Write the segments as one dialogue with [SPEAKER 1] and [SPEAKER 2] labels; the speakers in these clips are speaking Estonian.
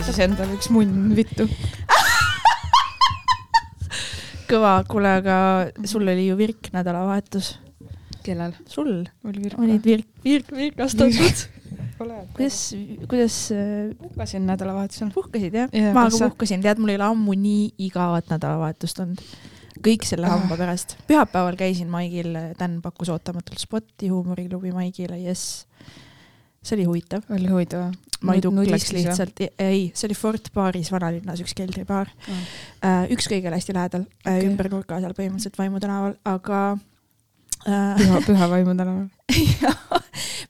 [SPEAKER 1] proovi siis endale üks munn vittu.
[SPEAKER 2] kõva, kuule, aga sul oli ju virk nädalavahetus.
[SPEAKER 1] kellel?
[SPEAKER 2] sul
[SPEAKER 1] oli virk
[SPEAKER 2] olid virk, virk, virkastatud. kuidas, kuidas äh,
[SPEAKER 1] puhkasin nädalavahetusel.
[SPEAKER 2] puhkasid jah ja,? ma ka puhkasin, tead, mul ei ole ammu nii igavat nädalavahetust olnud. kõik selle hamba pärast. pühapäeval käisin Maigil, Dan pakkus ootamatult spotti huumoriklubi Maigile, jess. See oli huvitav.
[SPEAKER 1] oli huvitav.
[SPEAKER 2] Maidu läks lihtsalt, ei, see oli Fort baaris vanalinnas, üks keldribaar. üks kõigele hästi lähedal okay.,
[SPEAKER 1] Okei.
[SPEAKER 2] ümber nurga seal põhimõtteliselt Vaimu tänaval, aga äh,
[SPEAKER 1] püha, püha vaimu tänaval.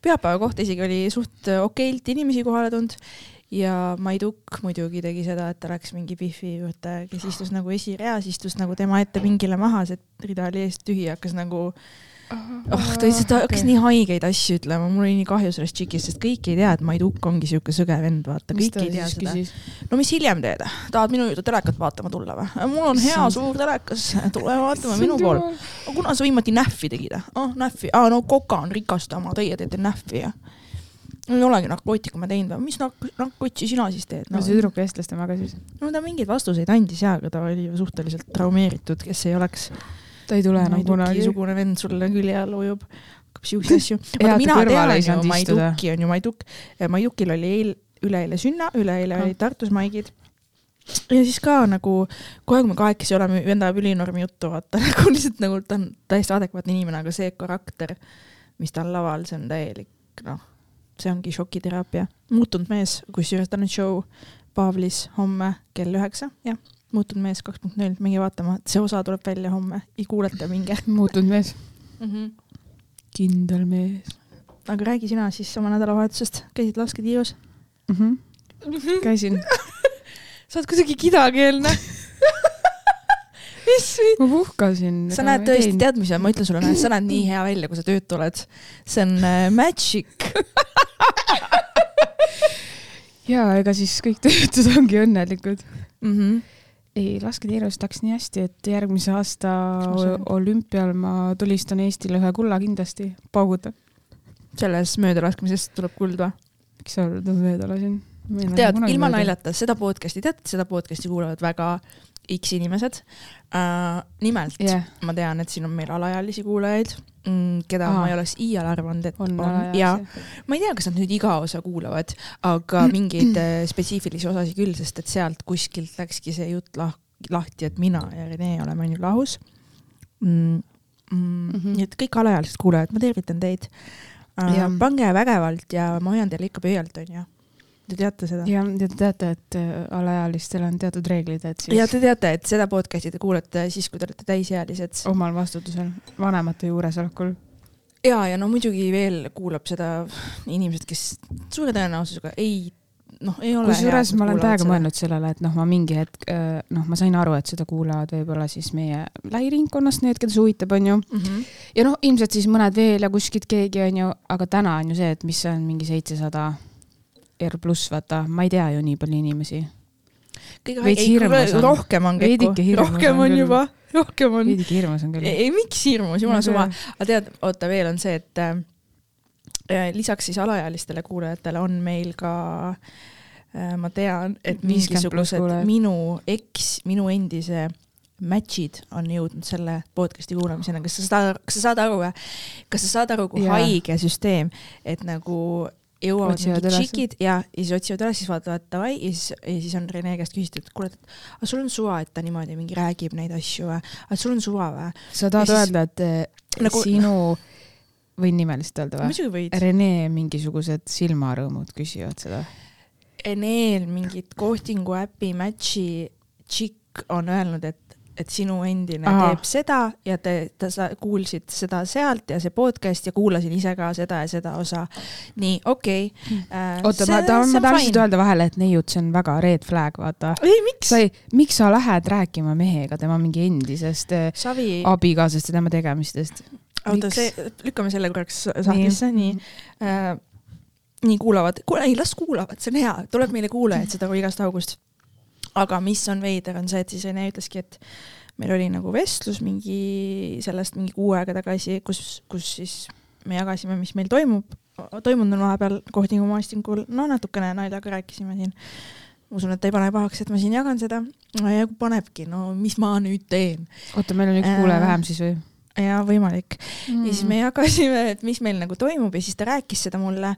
[SPEAKER 2] pühapäeva kohta isegi oli suht okeilt inimesi kohale tulnud ja Maiduk muidugi tegi seda, et ta läks mingi Biffi juurde, kes istus nagu esireas, istus nagu tema ette pingile maha, see rida oli eest tühi, hakkas nagu oh, ta lihtsalt hakkas nii haigeid asju ütlema, mul oli nii kahju sellest tšikist, sest kõik ei tea, et Maiduk ongi siuke sõge vend, vaata, kõik ei tea seda. no mis hiljem teed, tahad minu juurde telekat vaatama tulla või? mul on hea suur telekas, tule vaatama minu pool. kuna sa viimati näffi tegid? oh, näffi, aa no koka on rikastama, teie teete näffi ja. ei olegi narkootikume teinud või, mis nark-, narkotsi sina siis teed
[SPEAKER 1] no
[SPEAKER 2] no,?
[SPEAKER 1] see tüdruk eestlaste maga siis.
[SPEAKER 2] no ta mingeid vastuseid andis ja, aga ta oli ju suhteliselt traumeeritud, kes ei oleks
[SPEAKER 1] ta ei tule enam kunagi.
[SPEAKER 2] sugune vend sulle külje all ujub, hakkab siukseid asju. Mina tean ju. Maiduki on ju Maiduk, Maidukil oli eil, üleeile sünna, üleeile
[SPEAKER 1] Ah.
[SPEAKER 2] olid Tartus maigid. ja siis ka nagu kogu aeg me kahekesi oleme, vend ajab ülinormi juttu, vaata nagu lihtsalt nagu ta on täiesti adekvaatne inimene, aga see karakter, mis ta on laval, see on täielik noh, see ongi šokiteraapia. muutunud mees, kusjuures tal on show Paavlis homme kell üheksa, jah, muutunud mees kaks punkt null, minge vaatama, see osa tuleb välja homme, ei kuuleta, minge
[SPEAKER 1] muutunud mees.
[SPEAKER 2] mm. -hmm.
[SPEAKER 1] kindel mees
[SPEAKER 2] aga räägi sina siis oma nädalavahetusest, käisid lasketiirus?
[SPEAKER 1] mm. -hmm. käisin,
[SPEAKER 2] sa oled kuidagi kidakeelne. mis?
[SPEAKER 1] ma puhkasin.
[SPEAKER 2] sa näed tõesti, tead, mis ma ütlen sulle, sa näed nii hea välja, kui sa töötu oled. see on äh, magic.
[SPEAKER 1] ja ega siis kõik töötud ongi õnnelikud.
[SPEAKER 2] Mm -hmm.
[SPEAKER 1] ei, lasketiirust läks nii hästi, et järgmise aasta olümpial ma tulistan Eestile ühe kulla kindlasti, paugutan.
[SPEAKER 2] selles möödalaskmisest tuleb kuld või?
[SPEAKER 1] miks sa mööda lasin?
[SPEAKER 2] tead, ilma. naljata, seda podcast'i, tead, seda podcast'i kuulavad väga X inimesed uh,. nimelt yeah. ma tean, et siin on meil alaealisi kuulajaid keda
[SPEAKER 1] Aa.
[SPEAKER 2] ma ei oleks iial arvanud, et
[SPEAKER 1] on
[SPEAKER 2] on ja ma ei tea, kas nad nüüd iga osa kuulavad, aga mingeid äh, spetsiifilisi osasid küll, sest et sealt kuskilt läkski see jutt lah-, lahti, et mina ja Rene oleme on ju lahus mm,. Mm, mm. -hmm. nii et kõik alaealised kuulajad, ma tervitan teid
[SPEAKER 1] Jah..
[SPEAKER 2] pange vägevalt ja ma hoian teile ikka pöialt, onju. Te teate seda?
[SPEAKER 1] ja te teate, et äh, alaealistel on teatud reeglid, et siis
[SPEAKER 2] ja te teate, et seda podcast'i te kuulete siis, kui te olete täisealised.
[SPEAKER 1] omal vastutusel, vanemate juuresolekul.
[SPEAKER 2] ja, ja no muidugi veel kuulab seda inimesed, kes suure tõenäosusega ei, noh, ei ole.
[SPEAKER 1] kusjuures ma olen täiega mõelnud sellele, et noh, ma mingi hetk, noh, ma sain aru, et seda kuulavad võib-olla siis meie lähiringkonnast need, keda see huvitab, onju.
[SPEAKER 2] mm. -hmm.
[SPEAKER 1] ja noh, ilmselt siis mõned veel ja kuskilt keegi onju, aga täna on ju see, et mis on mingi seitsesada R pluss, vaata, ma ei tea ju nii palju inimesi.
[SPEAKER 2] rohkem on
[SPEAKER 1] hirmus
[SPEAKER 2] rohkem
[SPEAKER 1] on
[SPEAKER 2] juba, rohkem on.
[SPEAKER 1] veidike hirmus on küll.
[SPEAKER 2] ei, miks hirmus, jumala suva. aga tead, oota veel on see, et äh, lisaks siis alaealistele kuulajatele on meil ka äh, ma tean, et
[SPEAKER 1] 50 pluss
[SPEAKER 2] mingisugused minu eks, minu endise match'id on jõudnud selle podcast'i kuulamiseni, kas sa saad, kas sa saad aru, kas sa saad aru, kui
[SPEAKER 1] Jaa.
[SPEAKER 2] haige süsteem, et nagu jõuavad
[SPEAKER 1] Otsivad
[SPEAKER 2] mingid tšikid ja, ja siis otsivad üles, siis vaatavad davai ja siis, ja siis on Rene käest küsitud, et kuule, et aga sul on suva, et ta niimoodi mingi räägib neid asju või, aga sul on suva või?
[SPEAKER 1] sa tahad
[SPEAKER 2] siis-
[SPEAKER 1] öelda, et
[SPEAKER 2] Nagu-
[SPEAKER 1] nagu... sinu, võin nimelist öelda või? Rene mingisugused silmarõõmud küsivad seda.
[SPEAKER 2] Eneel mingit kohtingu äpi match'i tšikk on öelnud, et, et sinu endine.
[SPEAKER 1] Aa.
[SPEAKER 2] teeb seda ja te, ta, sa kuulsid seda sealt ja see podcast ja kuulasin ise ka seda ja seda osa. nii, okei okay. uh,.
[SPEAKER 1] oota, ma tahan, ma tahan lihtsalt öelda vahele, et neiud, see on väga red flag, vaata.
[SPEAKER 2] ei, miks
[SPEAKER 1] sa? ei, miks sa lähed rääkima mehega tema mingi endisest eh,
[SPEAKER 2] Savi,
[SPEAKER 1] abikaasast ja tema tegemistest?
[SPEAKER 2] oota see, lükkame selle korraks sahtlisse, nii, nii. Uh, nii kuulavad, kuule ei las kuulavad, see on hea, tuleb meile kuulajaid seda igast august. Aga mis on veider, on see, et siis Rene ütleski, et meil oli nagu vestlus mingi sellest mingi kuu aega tagasi, kus, kus siis me jagasime, mis meil toimub, toimunud on vahepeal Kohtningu maastikul, no natukene naljaga rääkisime siin ma usun, et ta ei pane pahaks, et ma siin jagan seda. ja kui panebki, no mis ma nüüd teen.
[SPEAKER 1] oota, meil on üks kuulaja vähem siis või?
[SPEAKER 2] ja võimalik mm.. ja siis me jagasime, et mis meil nagu toimub ja siis ta rääkis seda mulle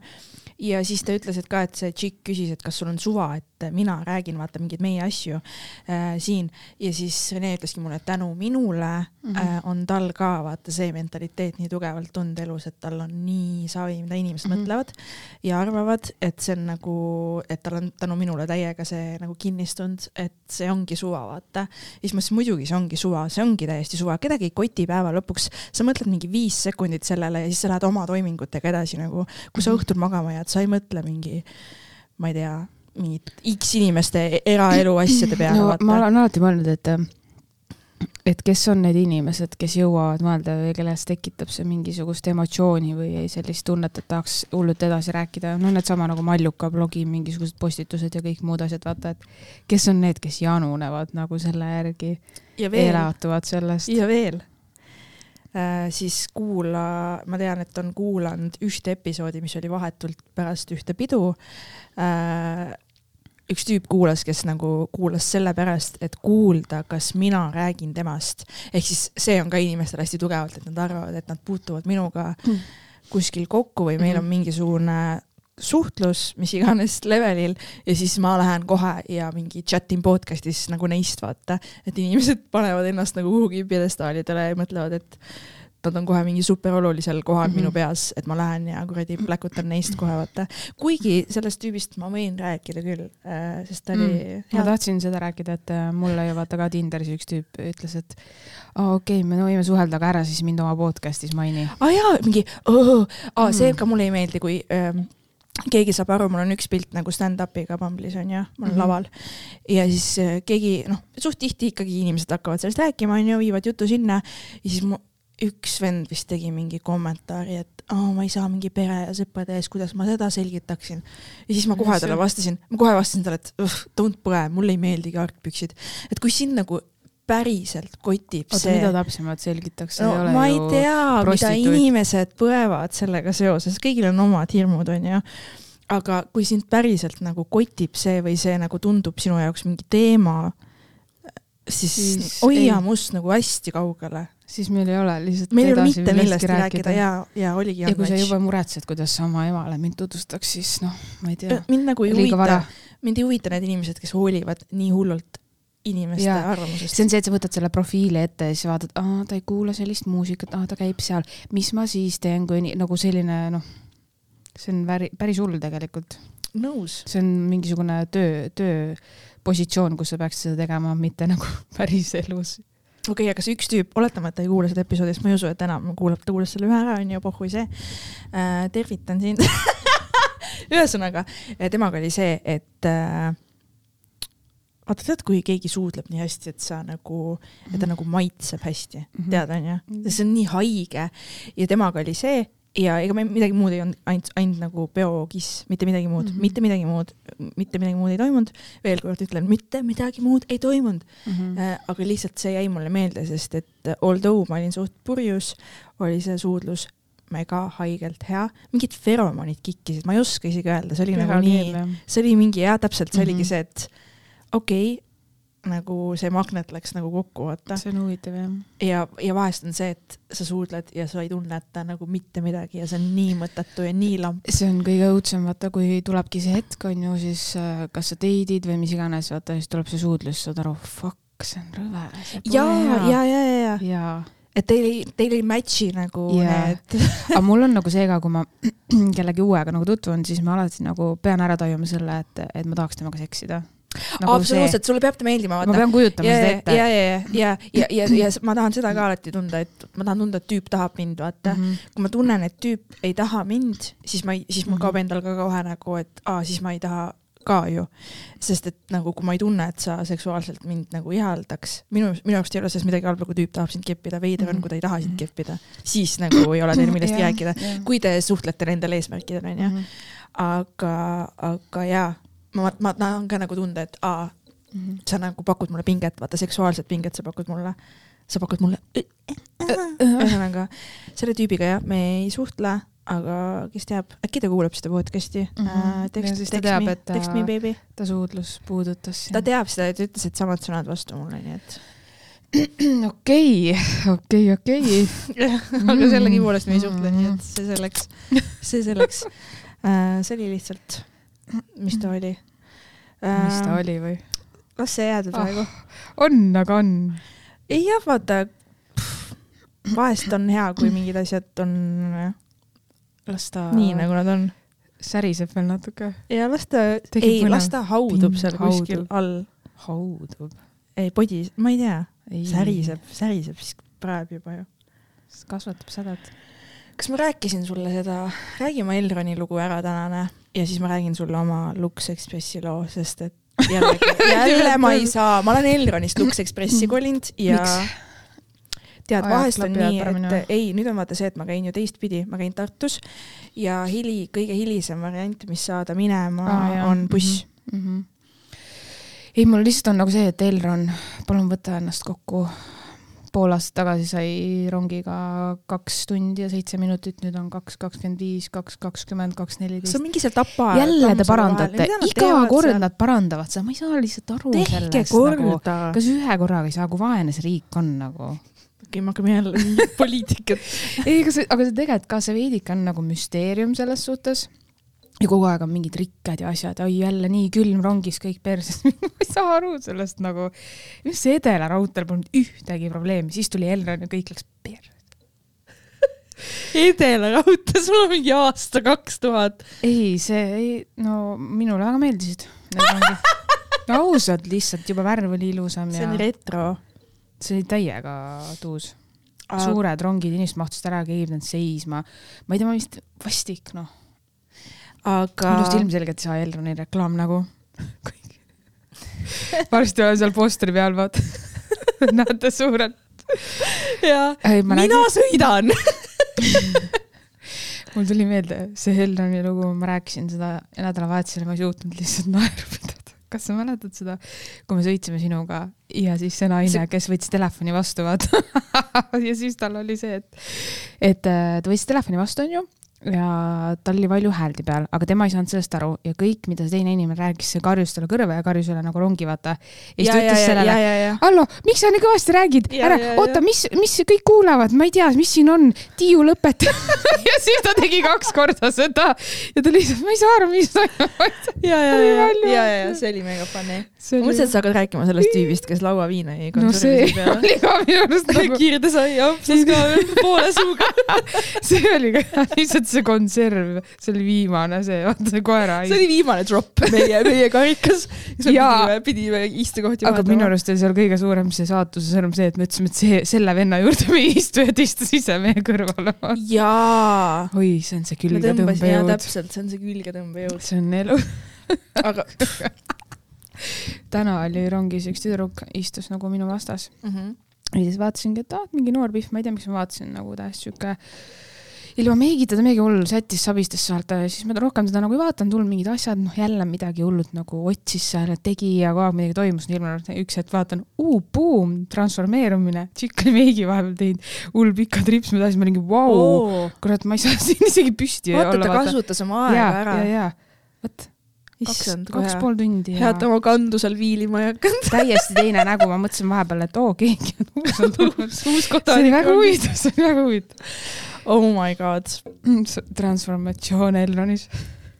[SPEAKER 2] ja siis ta ütles, et ka, et see tšikk küsis, et kas sul on suva, et mina räägin vaata mingeid meie asju äh, siin ja siis Rene ütleski mulle, et tänu minule mm -hmm. äh, on tal ka vaata see mentaliteet nii tugevalt olnud elus, et tal on nii savi, mida inimesed mm -hmm. mõtlevad ja arvavad, et see on nagu, et tal on tänu minule täiega see nagu kinnistunud, et see ongi suva, vaata. ja siis ma ütlesin, muidugi see ongi suva, see ongi täiesti suva, kedagi ei koti päeva lõpuks, sa mõtled mingi viis sekundit sellele ja siis sa lähed oma toimingutega edasi nagu, kui sa mhm. õhtul magama jääd, sa ei mõtle mingi, ma ei tea, mingit X inimeste eraelu asjade peale
[SPEAKER 1] no,. ma olen alati mõelnud, et et kes on need inimesed, kes jõuavad mõelda või kelles tekitab see mingisugust emotsiooni või sellist tunnet, et tahaks hullult edasi rääkida, no needsama nagu Malluka blogi mingisugused postitused ja kõik muud asjad, vaata, et kes on need, kes janunevad nagu selle järgi, elatuvad sellest.
[SPEAKER 2] ja veel Äh, siis kuula, ma tean, et on kuulanud ühte episoodi, mis oli vahetult pärast ühte pidu äh,. Üks tüüp kuulas, kes nagu kuulas sellepärast, et kuulda, kas mina räägin temast. ehk siis see on ka inimestel hästi tugevalt, et nad arvavad, et nad puutuvad minuga mm. kuskil kokku või meil on mhm. mingisugune suhtlus, mis iganes levelil ja siis ma lähen kohe ja mingi chat in podcast'is nagu neist vaata, et inimesed panevad ennast nagu kuhugi pjedestaalidele ja mõtlevad, et nad on kohe mingi super olulisel kohal mm -hmm. minu peas, et ma lähen ja kuradi pläkutan neist kohe vaata. kuigi sellest tüübist ma võin rääkida küll äh,, sest ta oli
[SPEAKER 1] mm.. ma tahtsin seda rääkida, et äh, mulle ju vaata ka Tinderis üks tüüp ütles, et oh, okei okay,, me võime suhelda, aga ära siis mind oma podcast'is maini.
[SPEAKER 2] aa ah, jaa, mingi oh,, see mm. ka mulle ei meeldi, kui ähm, keegi saab aru, mul on üks pilt nagu stand-up'iga Bumble'is onju, ma olen mm -hmm. laval ja siis äh, keegi noh, suht tihti ikkagi inimesed hakkavad sellest rääkima onju, viivad jutu sinna ja siis mu üks vend vist tegi mingi kommentaari, et oh, ma ei saa mingi pere ja sõprade ees, kuidas ma seda selgitaksin. ja siis ma kohe talle vastasin, ma kohe vastasin talle, et don't põe, mulle ei meeldigi argpüksid. et kui sind nagu päriselt kotib
[SPEAKER 1] Oota,
[SPEAKER 2] see.
[SPEAKER 1] mida täpsemalt selgitaks?
[SPEAKER 2] no ei ma ei tea, mida inimesed põevad sellega seoses, kõigil on omad hirmud, onju. aga kui sind päriselt nagu kotib see või see nagu tundub sinu jaoks mingi teema, siis, siis hoia must nagu hästi kaugele.
[SPEAKER 1] Siis meil ei ole lihtsalt
[SPEAKER 2] meil ei ole mitte millestki rääkida, rääkida ja, ja oligi.
[SPEAKER 1] ja kui sa juba muretsed, kuidas sa oma emale mind tutvustaks, siis noh, ma ei tea.
[SPEAKER 2] mind nagu ei huvita, mind ei huvita need inimesed, kes hoolivad nii hullult inimeste ja, arvamusest.
[SPEAKER 1] see on see, et sa võtad selle profiili ette ja siis vaatad, aa, ta ei kuula sellist muusikat, aa, ta käib seal, mis ma siis teen, kui nii, nagu selline noh, see on väri, päris hull tegelikult.
[SPEAKER 2] nõus.
[SPEAKER 1] see on mingisugune töö, tööpositsioon, kus sa peaksid seda tegema, mitte nagu päris elus
[SPEAKER 2] okei okay,, aga see üks tüüp, oletame, et ta ei kuula seda episoodi, sest ma ei usu, et enam kuulab, ta kuulas selle ühe ära, onju, pohhui see äh,. tervitan sind ühesõnaga, temaga oli see, et äh, vaata, tead, kui keegi suudleb nii hästi, et sa nagu, et ta -hmm. nagu maitseb hästi mm, -hmm. tead onju, mhm. see on nii haige ja temaga oli see ja ega me midagi muud ei olnud, ainult, ainult nagu peokiss, mitte midagi muud mm, -hmm. mitte midagi muud, mitte midagi muud ei toimunud. veel kord ütlen, mitte midagi muud ei toimunud mm. -hmm. Äh, aga lihtsalt see jäi mulle meelde, sest et although ma olin suht purjus, oli see suudlus mega haigelt hea, mingid feromonid kikkisid, ma ei oska isegi öelda, see oli Pera nagu nii, see oli mingi jah, täpselt, see mm -hmm. oligi see, et okei okay,, nagu see magnet läks nagu kokku, vaata.
[SPEAKER 1] see on huvitav jah.
[SPEAKER 2] ja, ja vahest on see, et sa suudled ja sa ei tunneta nagu mitte midagi ja see on nii mõttetu ja nii lamp.
[SPEAKER 1] see on kõige õudsem, vaata, kui tulebki see hetk, on ju, siis äh, kas sa date'id või mis iganes, vaata, siis tuleb see suudlus, saad aru, fuck, see on rõve.
[SPEAKER 2] ja, ja, ja, ja, ja,
[SPEAKER 1] ja
[SPEAKER 2] et teil ei, teil ei match'i nagu yeah. need
[SPEAKER 1] aga mul on nagu see ka, kui ma kellegi uuega nagu tutvun, siis ma alati nagu pean ära tajuma selle, et, et ma tahaks temaga seksida
[SPEAKER 2] nagu. absoluutselt, sulle peab ta meeldima.
[SPEAKER 1] ma pean kujutama ja, seda ette.
[SPEAKER 2] ja, ja, ja, ja, ja, ja, ja, ma tahan seda ka alati tunda, et ma tahan tunda, et tüüp tahab mind, vaata mm. -hmm. kui ma tunnen, et tüüp ei taha mind, siis ma ei, siis mul kaob endal ka kohe nagu, et aa, siis ma ei taha ka ju. sest et nagu, kui ma ei tunne, et sa seksuaalselt mind nagu ihaldaks, minu, minu jaoks ei ole selles midagi halba, kui tüüp tahab sind keppida, veider on, mhm. kui ta ei taha sind keppida, siis nagu ei ole teil millestki rääkida kui te suhtlete nendel eesmärkidel, onju. Mhm. aga, aga jaa, ma, ma tahan ka nagu tunda, et aa, mm -hmm. sa nagu pakud mulle pinget, vaata seksuaalset pinget sa pakud mulle, sa pakud mulle. ühesõnaga selle tüübiga jah, me ei suhtle aga kes teab, äkki ta kuulab seda podcast'i äh,.
[SPEAKER 1] Ja
[SPEAKER 2] tekst,
[SPEAKER 1] siis ta
[SPEAKER 2] tekst
[SPEAKER 1] teab,
[SPEAKER 2] me
[SPEAKER 1] et,
[SPEAKER 2] tekst me baby.
[SPEAKER 1] ta suudlus puudutas
[SPEAKER 2] ta teab seda, ta ütles, et samad sõnad vastu mulle, nii et.
[SPEAKER 1] okei, okei, okei.
[SPEAKER 2] aga sellegipoolest me ei suhtle, nii et see selleks, see selleks. see oli lihtsalt, mis ta oli.
[SPEAKER 1] mis ta oli või?
[SPEAKER 2] las see jääda praegu.
[SPEAKER 1] on, aga on.
[SPEAKER 2] ei jah, vaata, vahest on hea, kui mingid asjad on
[SPEAKER 1] las ta
[SPEAKER 2] nii, nagu nad on.
[SPEAKER 1] säriseb veel natuke.
[SPEAKER 2] ja las ta, ei, las ta haudub seal
[SPEAKER 1] Haudub.
[SPEAKER 2] kuskil all.
[SPEAKER 1] haudub.
[SPEAKER 2] ei, podis, ma ei tea, säriseb, säriseb, siis praeb juba ju.
[SPEAKER 1] kasvatab sädet.
[SPEAKER 2] Kas ma rääkisin sulle seda, räägi oma Elroni lugu ära tänane ja siis ma räägin sulle oma Lux Expressi loo, sest et jällegi, jälle ma ei saa, ma olen Elronist Lux Expressi kolinud ja
[SPEAKER 1] Miks?
[SPEAKER 2] tead, vahest on nii, et ei, nüüd on vaata see, et ma käin ju teistpidi, ma käin Tartus ja hili, kõige hilisem variant, mis saada minema ah, on buss
[SPEAKER 1] mm. -hmm. ei, mul lihtsalt on nagu see, et Elron, palun võta ennast kokku. Pool aastat tagasi sai rongiga kaks tundi ja seitse minutit, nüüd on kaks kakskümmend viis, kaks kakskümmend, kaks
[SPEAKER 2] see
[SPEAKER 1] neliteist
[SPEAKER 2] on. mingi seal tapa.
[SPEAKER 1] jälle te parandate, iga kord nad parandavad seda, ma ei saa lihtsalt aru
[SPEAKER 2] tehke
[SPEAKER 1] sellest nagu, kas ühe korraga ei saa, kui vaene see riik on nagu
[SPEAKER 2] okei, me hakkame jälle poliitikat.
[SPEAKER 1] ei, aga see, aga see tegelikult ka see veidike on nagu müsteerium selles suhtes. Ja kogu aeg on mingid rikkad ja asjad, oi jälle nii külm rongis kõik perses. ma ei saa aru sellest nagu, mis see Edela raudteel polnud ühtegi probleemi, siis tuli Elron ja kõik läks perse.
[SPEAKER 2] Edela raudtee, sul on mingi aasta kaks tuhat.
[SPEAKER 1] ei, see ei, no minule väga meeldisid ausalt, lihtsalt juba värv oli ilusam
[SPEAKER 2] see
[SPEAKER 1] ja
[SPEAKER 2] on retro.
[SPEAKER 1] see oli täiega tuus. suured rongid, inimesed mahtusid ära, keegi ei pidanud seisma. ma ei tea, ma vist vastik, noh.
[SPEAKER 2] Aga
[SPEAKER 1] minust ilmselgelt ei saa Elroni reklaam nagu. varsti olen seal posteri peal, vaata. näete suurelt.
[SPEAKER 2] ja
[SPEAKER 1] ei, ma
[SPEAKER 2] mina
[SPEAKER 1] nägin,
[SPEAKER 2] sõidan.
[SPEAKER 1] mul tuli meelde see Elroni lugu, ma rääkisin seda nädalavahetusel ma ei suutnud lihtsalt naeru pidada. kas sa mäletad seda, kui me sõitsime sinuga ja siis see naine
[SPEAKER 2] See-,
[SPEAKER 1] kes võttis telefoni vastu, vaata. ja siis tal oli see, et, et äh, ta võttis telefoni vastu, onju ja tal oli valju hääldi peal, aga tema ei saanud sellest aru ja kõik, mida see teine inimene rääkis, see karjus talle kõrva ja karjus üle nagu rongi, vaata. ja siis ta ütles sellele, hallo, miks sa nii kõvasti räägid, ära oota, mis, mis kõik kuulavad, ma ei tea, mis siin on, Tiiu lõpeta. ja siis ta tegi kaks korda seda ja ta lihtsalt, ma ei saa aru, mis toimub.
[SPEAKER 2] ja, ja, ja, ja, ja see oli mega funny.
[SPEAKER 1] see
[SPEAKER 2] ma mõtlesin, et sa hakkad rääkima sellest tüübist, kes lauaviina jäi
[SPEAKER 1] no see oli ka minu arust nagu,
[SPEAKER 2] kiirde sai apsas ka veel poole suuga.
[SPEAKER 1] see oli ka lihtsalt see konserv, see oli viimane, see, vaata see koera
[SPEAKER 2] see oli viimane drop meie, meie karikas. Pidime, pidime istekohti
[SPEAKER 1] aga minu arust oli seal kõige suurem see saatuse sõnum see, et me ütlesime, et see, selle venna juurde me ei istu ta istus ise meie kõrvale.
[SPEAKER 2] jaa.
[SPEAKER 1] oi, see on see külgetõmbejõud.
[SPEAKER 2] täpselt, see on see külgetõmbejõud.
[SPEAKER 1] see on elu.
[SPEAKER 2] aga
[SPEAKER 1] täna oli rongis üks tüdruk, istus nagu minu vastas
[SPEAKER 2] Mhm.
[SPEAKER 1] ja siis vaatasingi, et ah, mingi noor pihv, ma ei tea, miks ma vaatasin nagu täiesti sihuke ilma meigita ta midagi hullu sättis, sabistas sealt ja siis ma rohkem teda nagu ei vaadanud, tulnud mingid asjad, noh jälle midagi hullut nagu otsis seal, tegi ja kogu aeg midagi toimus, nii ilmselt üks hetk vaatan, uu, buum, transformeerumine, tšikk oli meigi vahepeal teinud, hull pikad ripsmed, siis ma olingi, vau,
[SPEAKER 2] oo,
[SPEAKER 1] kurat, ma ei saa siin isegi püsti
[SPEAKER 2] vaata,
[SPEAKER 1] olla,
[SPEAKER 2] ta kasutas oma aega
[SPEAKER 1] ja,
[SPEAKER 2] ära.
[SPEAKER 1] ja, ja, vot.
[SPEAKER 2] Issand,,
[SPEAKER 1] kaks pool tundi
[SPEAKER 2] hea, et oma kandu seal viilima ei hakanud.
[SPEAKER 1] täiesti teine nägu, ma mõtlesin vahepeal, et oo, keegi on uus
[SPEAKER 2] uus
[SPEAKER 1] see oli
[SPEAKER 2] kodanik
[SPEAKER 1] väga. huvitav, see oli väga huvitav.
[SPEAKER 2] Oh my god.
[SPEAKER 1] transformatsioon Elronis.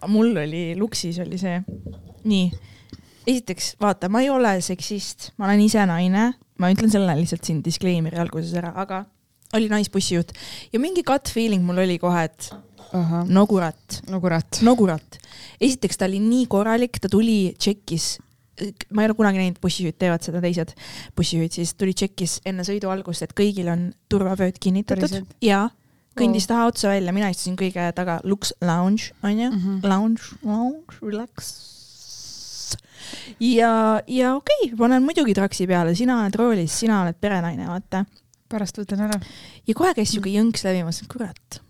[SPEAKER 2] mul oli, Luksis oli see. nii, esiteks vaata, ma ei ole seksist, ma olen ise naine, ma ütlen selle lihtsalt siin disclaimer'i alguses ära, aga oli naisbussijuht ja mingi gut feeling mul oli kohe, et
[SPEAKER 1] ahah,
[SPEAKER 2] no kurat,
[SPEAKER 1] no kurat.
[SPEAKER 2] no kurat. esiteks ta oli nii korralik, ta tuli, tšekkis, ma ei ole kunagi näinud, bussijuhid teevad seda, teised bussijuhid siis tuli tšekkis enne sõidu algust, et kõigil on turvavööd kinnitatud
[SPEAKER 1] Päriselt?
[SPEAKER 2] ja kõndis taha otsa välja, mina istusin kõige taga, Lux Lounge onju mm. -hmm. lounge, lounge, relax. ja, ja okei okay,, panen muidugi traksi peale, sina oled roolis, sina oled perenaine, vaata.
[SPEAKER 1] pärast võtan ära.
[SPEAKER 2] ja kohe käis siuke jõnks läbi, ma mõtlesin, kurat.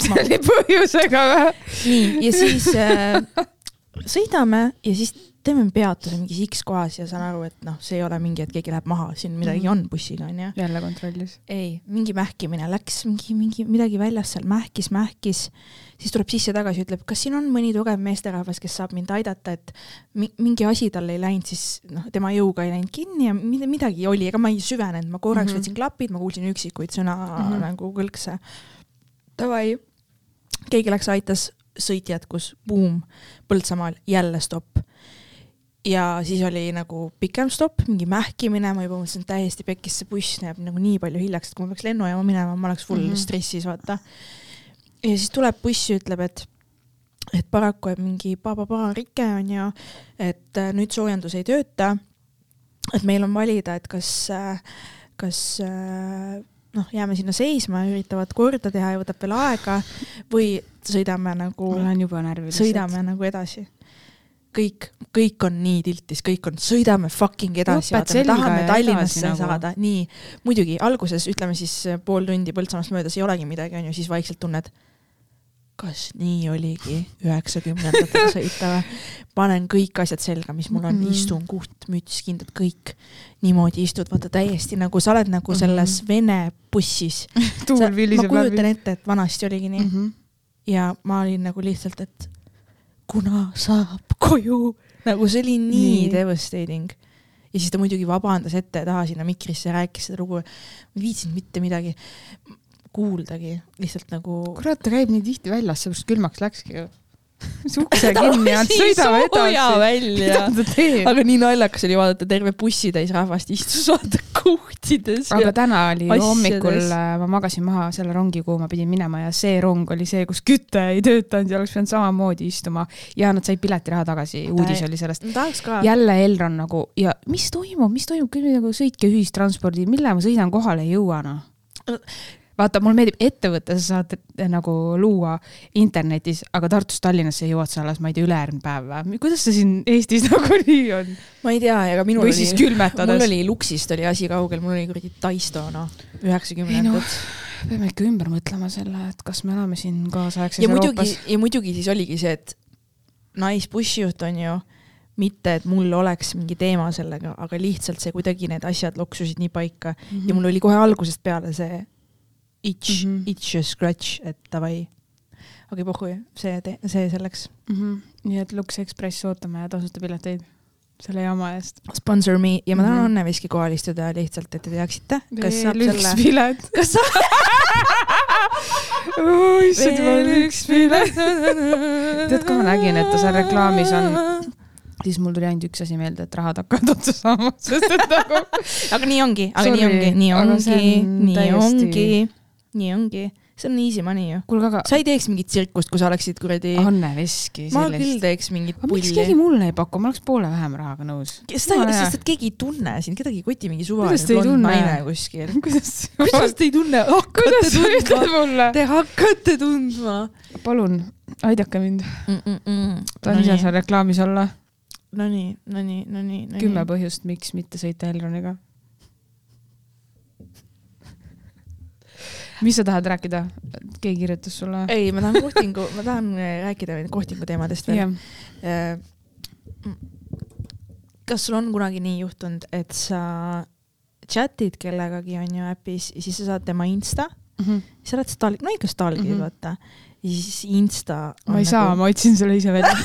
[SPEAKER 1] see oli põhjusega või?
[SPEAKER 2] nii, ja siis äh, sõidame ja siis teeme peatuse mingis X kohas ja saan aru, et noh, see ei ole mingi, et keegi läheb maha, siin midagi
[SPEAKER 1] Mhm.
[SPEAKER 2] on bussiga onju.
[SPEAKER 1] jälle kontrollis.
[SPEAKER 2] ei, mingi mähkimine läks mingi, mingi midagi väljas seal mähkis, mähkis, siis tuleb sisse tagasi, ütleb, kas siin on mõni tugev meesterahvas, kes saab mind aidata, et mi- mingi asi tal ei läinud, siis noh, tema jõuga ei läinud kinni ja mid- midagi oli, ega ma ei süvenenud, ma korraks mm. -hmm. võtsin klapid, ma kuulsin üksikuid sõna mm. -hmm. nagu kõlkse. Davai, keegi läks, aitas, sõit jätkus, buum, Põltsamaal jälle stopp ja siis oli nagu pikem stopp, mingi mähkimine, ma juba mõtlesin, täiesti pekkis see buss jääb nagu nii palju hiljaks, et kui ma peaks lennujaama minema, ma oleks full mm. -hmm. stressis, vaata. ja siis tuleb buss ja ütleb, et, et paraku on mingi pa-pa-pa rike on ju, et äh, nüüd soojendus ei tööta. et meil on valida, et kas, kas äh, noh, jääme sinna seisma üritavad korda teha ja võtab veel aega või sõidame nagu
[SPEAKER 1] ma olen juba närvilis.
[SPEAKER 2] sõidame nagu edasi. kõik, kõik on nii tiltis, kõik on, sõidame fucking edasi, vaata, me tahame Tallinnasse nagu. saada, nii. muidugi alguses ütleme siis pool tundi Põltsamaast möödas ei olegi midagi, onju, siis vaikselt tunned, kas nii oligi üheksakümnendatel sõita või? panen kõik asjad selga, mis mul on mm. -hmm. istun, kuht, müts, kindad, kõik niimoodi istud, vaata täiesti nagu sa oled nagu selles mm -hmm. vene bussis.
[SPEAKER 1] tuul
[SPEAKER 2] ma
[SPEAKER 1] viliseb
[SPEAKER 2] kujutan
[SPEAKER 1] läbi.
[SPEAKER 2] ette, et vanasti oligi nii mm. -hmm ja ma olin nagu lihtsalt, et kuna saab koju, nagu see oli nii, nii. Devastating. ja siis ta muidugi vabandas ette ja taha sinna mikrisse rääkis seda lugu. ma ei viitsinud mitte midagi kuuldagi, lihtsalt nagu.
[SPEAKER 1] kurat, ta käib nii tihti väljas, seepärast külmaks läkski ju. See ukse kinni ja sõidame edasi.
[SPEAKER 2] välja
[SPEAKER 1] mida ta teeb?
[SPEAKER 2] aga nii naljakas oli vaadata, terve bussitäis rahvast istus vaata kuhtides
[SPEAKER 1] aga täna oli
[SPEAKER 2] asjades.
[SPEAKER 1] hommikul, ma magasin maha selle rongi, kuhu ma pidin minema ja see rong oli see, kus küte ei töötanud ja oleks pidanud samamoodi istuma ja nad said piletiraha tagasi, uudis oli sellest. jälle Elron nagu ja mis toimub, mis toimub, küll nagu sõitke ühistranspordi, millal ma sõidan kohale ei jõua noh. vaata, mulle meeldib ettevõte, sa saad eh, nagu luua internetis, aga Tartust Tallinnasse jõuad sa alles, ma ei tea, ülejärgmine päev või? kuidas see siin Eestis nagu nii on?
[SPEAKER 2] ma ei tea, ega minul
[SPEAKER 1] või
[SPEAKER 2] oli
[SPEAKER 1] siis, külmetades
[SPEAKER 2] mul. oli Luksist oli asi kaugel, mul oli kuradi Taisto noh, üheksakümnendad.
[SPEAKER 1] peame ikka ümber mõtlema selle, et kas me elame siin kaasaegses
[SPEAKER 2] ja muidugi
[SPEAKER 1] Euroopas.,
[SPEAKER 2] ja muidugi siis oligi see, et naisbussijuht on ju, mitte et mul oleks mingi teema sellega, aga lihtsalt see kuidagi need asjad loksusid nii paika mm -hmm. ja mul oli kohe algusest peale see itch mm. -hmm. itch ja scratch, et davai. aga pohhu, see, see selleks.
[SPEAKER 1] mm. -hmm. nii et Lux Express ootame ja tasuta pileteid selle jama eest.
[SPEAKER 2] Sponsor me ja ma tahan mm. -hmm. Õnne Veski kohal istuda lihtsalt, et te teaksite, kas saab
[SPEAKER 1] veel üks
[SPEAKER 2] selle,
[SPEAKER 1] pilet.
[SPEAKER 2] kas saab
[SPEAKER 1] issand jumal, üks pilet. tead, kui ma nägin, et ta seal reklaamis on, siis mul tuli ainult üks asi meelde, et rahad hakkavad otsa saama, sest et nagu
[SPEAKER 2] aga nii ongi, aga
[SPEAKER 1] Sorry,
[SPEAKER 2] nii ongi, nii ongi,
[SPEAKER 1] on
[SPEAKER 2] nii
[SPEAKER 1] täiesti-
[SPEAKER 2] ongi, nii ongi, see on easy money ju.
[SPEAKER 1] kuulge, aga
[SPEAKER 2] sa ei teeks mingit tsirkust, kui sa oleksid kuradi,
[SPEAKER 1] Anne Veski
[SPEAKER 2] ma küll
[SPEAKER 1] sellist.
[SPEAKER 2] teeks mingit
[SPEAKER 1] aga miks
[SPEAKER 2] pulli
[SPEAKER 1] keegi. mulle ei paku, ma oleks poole vähem rahaga nõus. hea.
[SPEAKER 2] sest et keegi ei tunne sind, kedagi ei koti mingi suvaline blond naine kuskil.
[SPEAKER 1] kuidas,
[SPEAKER 2] kuidas te ei tunne? hakkate tundma, te hakkate tundma
[SPEAKER 1] palun, aidake mind.
[SPEAKER 2] mm. -mm
[SPEAKER 1] tahan ise seal reklaamis olla.
[SPEAKER 2] Nonii, nonii, nonii, nonii.
[SPEAKER 1] kümme põhjust, miks mitte sõita Elroniga. Mis sa tahad rääkida? keegi kirjutas sulle?
[SPEAKER 2] ei, ma tahan kohtingu, ma tahan äh, rääkida veel kohtingu teemadest veel.
[SPEAKER 1] jah,
[SPEAKER 2] Äh, kas sul on kunagi nii juhtunud, et sa chat'id kellegagi onju äpis ja siis sa saad tema insta, sa oled stalk, no ikka stalk'id mm. -hmm. vaata. ja siis insta.
[SPEAKER 1] ma ei saa, ma otsin selle ise välja.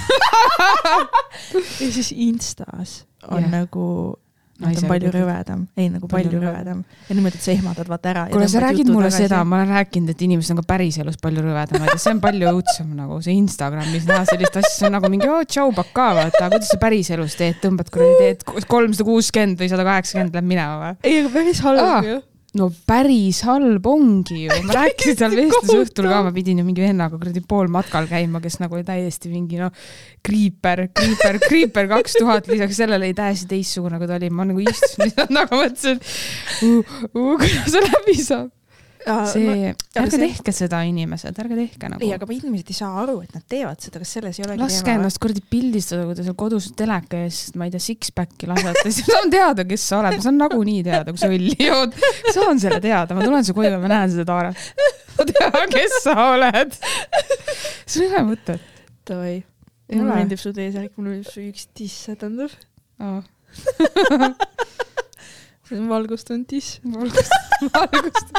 [SPEAKER 2] ja siis instas on yeah. nagu, nad on palju rõvedam, ei nagu palju,
[SPEAKER 1] Palju
[SPEAKER 2] rõvedam ja niimoodi, et sa ehmatad vaata ära.
[SPEAKER 1] kuule, sa räägid mulle seda, ma olen rääkinud, et inimesed on ka päriselus palju rõvedamad ja see on palju õudsem nagu see Instagramis näha sellist asja, nagu mingi oo tšau pakaa, vaata, kuidas sa päriselus teed, tõmbad kuradi teed kolmsada kuuskümmend või sada kaheksakümmend läheb minema või?
[SPEAKER 2] ei, aga päris halb
[SPEAKER 1] Aa.
[SPEAKER 2] ju.
[SPEAKER 1] No päris halb ongi ju, ma rääkisin seal vestlusõhtul ka, ma pidin ju mingi vennaga kuradi pool matkal käima, kes nagu oli täiesti mingi noh, kriiper, kriiper, kriiper kaks tuhat, lisaks sellele oli täiesti teistsugune, kui ta oli, ma nagu istusin lihtsalt nagu mõtlesin? Uh,, uh, kuidas see läbi saab. see, ärge
[SPEAKER 2] see-
[SPEAKER 1] tehke seda, inimesed, ärge tehke nagu
[SPEAKER 2] ei,. aga inimesed ei saa aru, et nad teevad seda, kas selles ei olegi
[SPEAKER 1] laske ennast kuradi pildistada, kui te seal kodus teleka ees, ma ei tea, six-pack'i lasete, siis ma saan teada, kes sa oled, ma saan nagunii teada, kui sa õlli jood. saan selle teada, ma tulen su koju ja ma näen seda taaret. ma tean, kes sa oled. sul ei ole mõtet.
[SPEAKER 2] davai, mulle
[SPEAKER 1] ole?
[SPEAKER 2] meeldib su T-särk, mulle meeldib su üks tiss etendab.
[SPEAKER 1] aa,
[SPEAKER 2] see on valgustunud tiss.
[SPEAKER 1] valgust, valgust.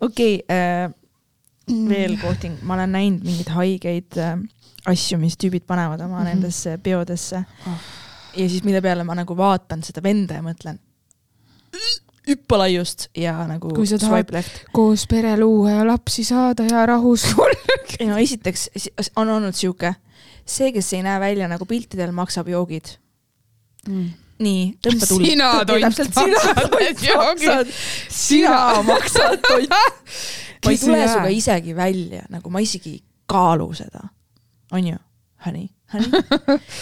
[SPEAKER 2] Okei okay,, veel kohting, ma olen näinud mingeid haigeid äh, asju, mis tüübid panevad oma mm. -hmm. nendesse peodesse
[SPEAKER 1] Oh.
[SPEAKER 2] ja siis mille peale ma nagu vaatan seda venda ja mõtlen hüppa laiust ja nagu
[SPEAKER 1] Kui sa tahad-
[SPEAKER 2] left.
[SPEAKER 1] koos pere luua ja lapsi saada ja rahus surra.
[SPEAKER 2] ei no esiteks si- on olnud sihuke, see, kes ei näe välja nagu piltidel, maksab joogid. nii, tõmba tuld.
[SPEAKER 1] Sina,
[SPEAKER 2] sina
[SPEAKER 1] maksad
[SPEAKER 2] sina maksad tont. ma ei tule sinuga isegi välja, nagu ma isegi ei kaalu seda, onju, honey, honey.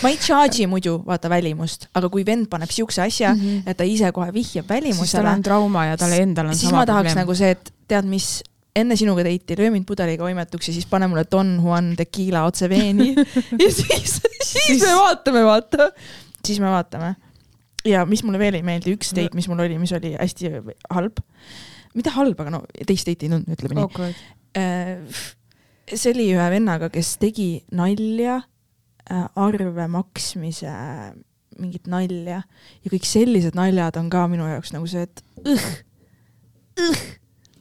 [SPEAKER 2] ma ei charge'i muidu vaata välimust, aga kui vend paneb siukse asja mm, -hmm. et ta ise kohe vihjab
[SPEAKER 1] siis tal
[SPEAKER 2] välimusele
[SPEAKER 1] on, trauma ja tal endal on
[SPEAKER 2] siis
[SPEAKER 1] sama
[SPEAKER 2] ma tahaks
[SPEAKER 1] probleem.
[SPEAKER 2] nagu see, et tead mis, enne sinuga teiti, löö mind pudeliga võimetuks ja siis pane mulle Don Juan tequila otse veeni ja siis, siis me vaatame, vaata. siis me vaatame. Ja mis mulle veel ei meeldi, üks date, mis mul oli, mis oli hästi halb. mitte halb, aga no teist date'i ei tundnud, ütleme nii.
[SPEAKER 1] awkward.
[SPEAKER 2] see oli ühe vennaga, kes tegi nalja, arve maksmise mingit nalja ja kõik sellised naljad on ka minu jaoks nagu see, et õh, õh,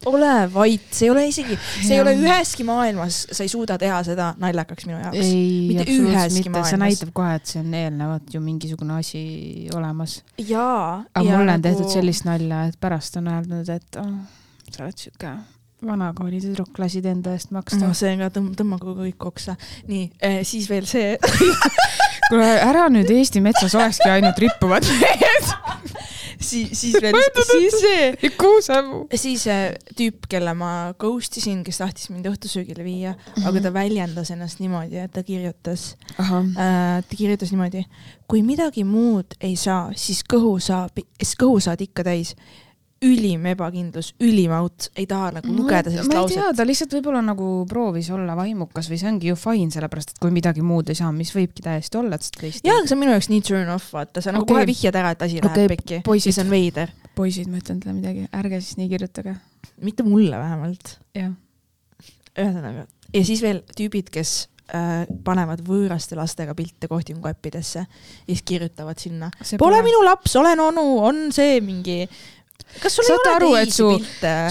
[SPEAKER 2] ole vait, see ei ole isegi, see ei ole üheski maailmas, sa ei suuda teha seda naljakaks minu jaoks. Mitte üheski
[SPEAKER 1] mitte, see
[SPEAKER 2] maailmas.
[SPEAKER 1] näitab kohe, et see on eelnevalt ju mingisugune asi olemas.
[SPEAKER 2] jaa.
[SPEAKER 1] aga mulle on nagu... tehtud sellist nalja, et pärast on öeldud, et oh, sa oled siuke vanakooli tüdruk, lasid enda eest maksta
[SPEAKER 2] no. see ka tõmb-, tõmbagu kõik oksa. nii eh,, siis veel see,
[SPEAKER 1] kuule, ära nüüd Eesti metsas olekski ainult rippuvad mehed.
[SPEAKER 2] siis, siis veel, siis see
[SPEAKER 1] kuusepuu.
[SPEAKER 2] siis tüüp, kelle ma ghost isin, kes tahtis mind õhtusöögile viia mm, -hmm. aga ta väljendas ennast niimoodi, et ta kirjutas äh,, ta kirjutas niimoodi, kui midagi muud ei saa, siis kõhu saab, siis kõhu saad ikka täis. Ülim ebakindlus, ülim out, ei taha nagu lugeda sellist
[SPEAKER 1] ma ei tea,
[SPEAKER 2] lauset.
[SPEAKER 1] ta lihtsalt võib-olla nagu proovis olla vaimukas või see ongi ju fine, sellepärast et kui midagi muud ei saa, mis võibki täiesti olla, et sa tõesti
[SPEAKER 2] jaa, aga see on minu jaoks nii turn off, vaata, sa nagu
[SPEAKER 1] Okei.
[SPEAKER 2] kohe vihjad ära, et asi läheb
[SPEAKER 1] Okei,
[SPEAKER 2] pekki ja see on veider.
[SPEAKER 1] poisid, ma ütlen teile midagi, ärge siis nii kirjutage.
[SPEAKER 2] mitte mulle vähemalt. ühesõnaga, ja siis veel tüübid, kes äh, panevad võõraste lastega pilte kohtinguäppidesse ja siis kirjutavad sinna.
[SPEAKER 1] See
[SPEAKER 2] pole- minu laps, olen onu, on see mingi. Kas sul
[SPEAKER 1] Saate
[SPEAKER 2] ei
[SPEAKER 1] aru, et su-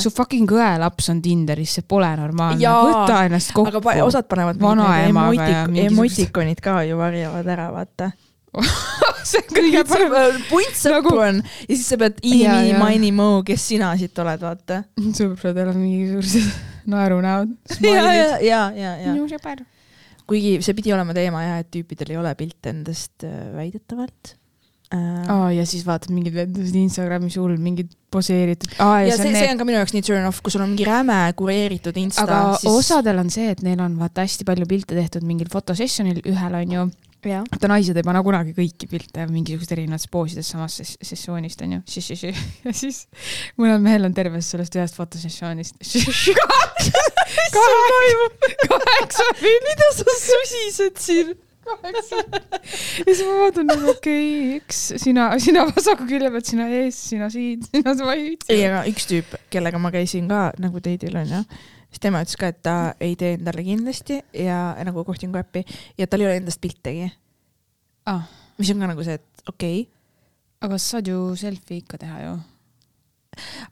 [SPEAKER 1] su fucking õelaps on Tinderis, see pole normaalne. Võta ennast kokku.
[SPEAKER 2] aga pa- osad panevad
[SPEAKER 1] Vanaemaga ja mingisugused-
[SPEAKER 2] emotikonid ka ju varjavad ära, vaata.
[SPEAKER 1] see on kõige parem.
[SPEAKER 2] puntsõpru
[SPEAKER 1] Nagu-
[SPEAKER 2] on ja siis sa pead
[SPEAKER 1] Jaa,
[SPEAKER 2] ini,
[SPEAKER 1] jaa.
[SPEAKER 2] mani, mo, kes sina siit oled, vaata.
[SPEAKER 1] sõpradel on mingisugused naerunäod.
[SPEAKER 2] ja, ja, ja, ja, ja.
[SPEAKER 1] minu sõber.
[SPEAKER 2] kuigi see pidi olema teema jah, et tüüpidel ei ole pilte endast äh, väidetavalt äh,.
[SPEAKER 1] aa, ja siis vaatad mingid vendasid Instagramis hull, mingid poseeritud. aa,
[SPEAKER 2] ja
[SPEAKER 1] ja
[SPEAKER 2] see,
[SPEAKER 1] see on
[SPEAKER 2] see
[SPEAKER 1] need,
[SPEAKER 2] on ka minu jaoks nii turn off, kui sul on mingi räme kureeritud insta,
[SPEAKER 1] aga
[SPEAKER 2] siis
[SPEAKER 1] osadel on see, et neil on vaata hästi palju pilte tehtud mingil fotosessionil, ühel on ju, vaata naised ei pane kunagi kõiki pilte mingisugustes erinevates poosides samast ses- sessioonist on ju, ja siis mõnel mehel on tervest sellest ühest fotosessioonist kaheksa pilti. mida sa susised siin? Kaheksa. ja siis ma vaatan nagu okei okay,, üks sina, sina vasaku külje pealt, sina ees, sina siin, sina ma ei
[SPEAKER 2] aga üks tüüp, kellega ma käisin ka nagu date'il onju, siis tema ütles ka, et ta ei tee endale kindlasti ja nagu kohtingu äppi ja tal ei ole endast piltegi,
[SPEAKER 1] Ah,
[SPEAKER 2] mis on ka nagu see, et okei okay.,
[SPEAKER 1] aga sa saad ju selfie ikka teha ju.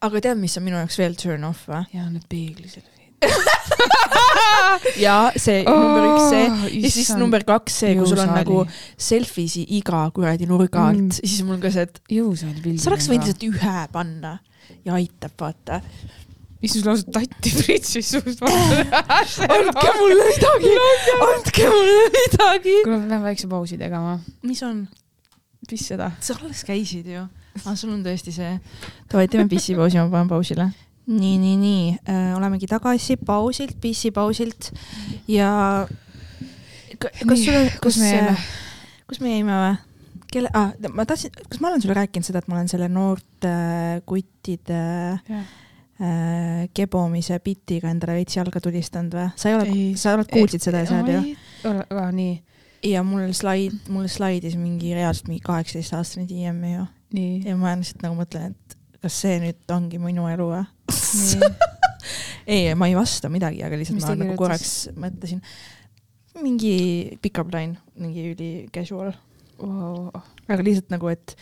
[SPEAKER 2] aga tead, mis on minu jaoks veel turn off või?
[SPEAKER 1] ja need peeglised.
[SPEAKER 2] ja see oh, number üks see ja siis number kaks see, kui sul on nagu selfie'si iga kuradi nurga alt
[SPEAKER 1] Mm.
[SPEAKER 2] siis mul ka see, et
[SPEAKER 1] jõusaali
[SPEAKER 2] sa oleks võinud lihtsalt ühe panna ja aitab, vaata.
[SPEAKER 1] istus lausa tatti pritsis suust
[SPEAKER 2] andke mulle midagi, andke mulle midagi.
[SPEAKER 1] kuule, ma pean väikse pausi tegema.
[SPEAKER 2] mis on?
[SPEAKER 1] mis seda?
[SPEAKER 2] sa alles käisid ju. aa, sul on tõesti see. davai, teeme pissipausi, ma panen pausile. nii, nii, nii äh,, olemegi tagasi pausilt, pissipausilt ja Ka- kas
[SPEAKER 1] Nii,
[SPEAKER 2] sul,
[SPEAKER 1] kus me jäime?
[SPEAKER 2] kus me jäime või? kelle ah,, ma tahtsin, kas ma olen sulle rääkinud seda, et ma olen selle noorte kuttide äh, kebomise bitiga endale veits jalga tulistanud või? sa ei ole, sa oled, kuulsid seda seal ju??
[SPEAKER 1] nii,
[SPEAKER 2] ja mul slaid, mulle slaidis mingi reaalselt mingi kaheksateistaastane DM ju ja ma lihtsalt nagu mõtlen, et kas see nüüd ongi minu elu või? ei, ma ei vasta midagi, aga lihtsalt
[SPEAKER 1] Mis
[SPEAKER 2] ma nagu korraks mõtlesin. mingi pick-up line, mingi üli casual,
[SPEAKER 1] wow..
[SPEAKER 2] aga lihtsalt nagu, et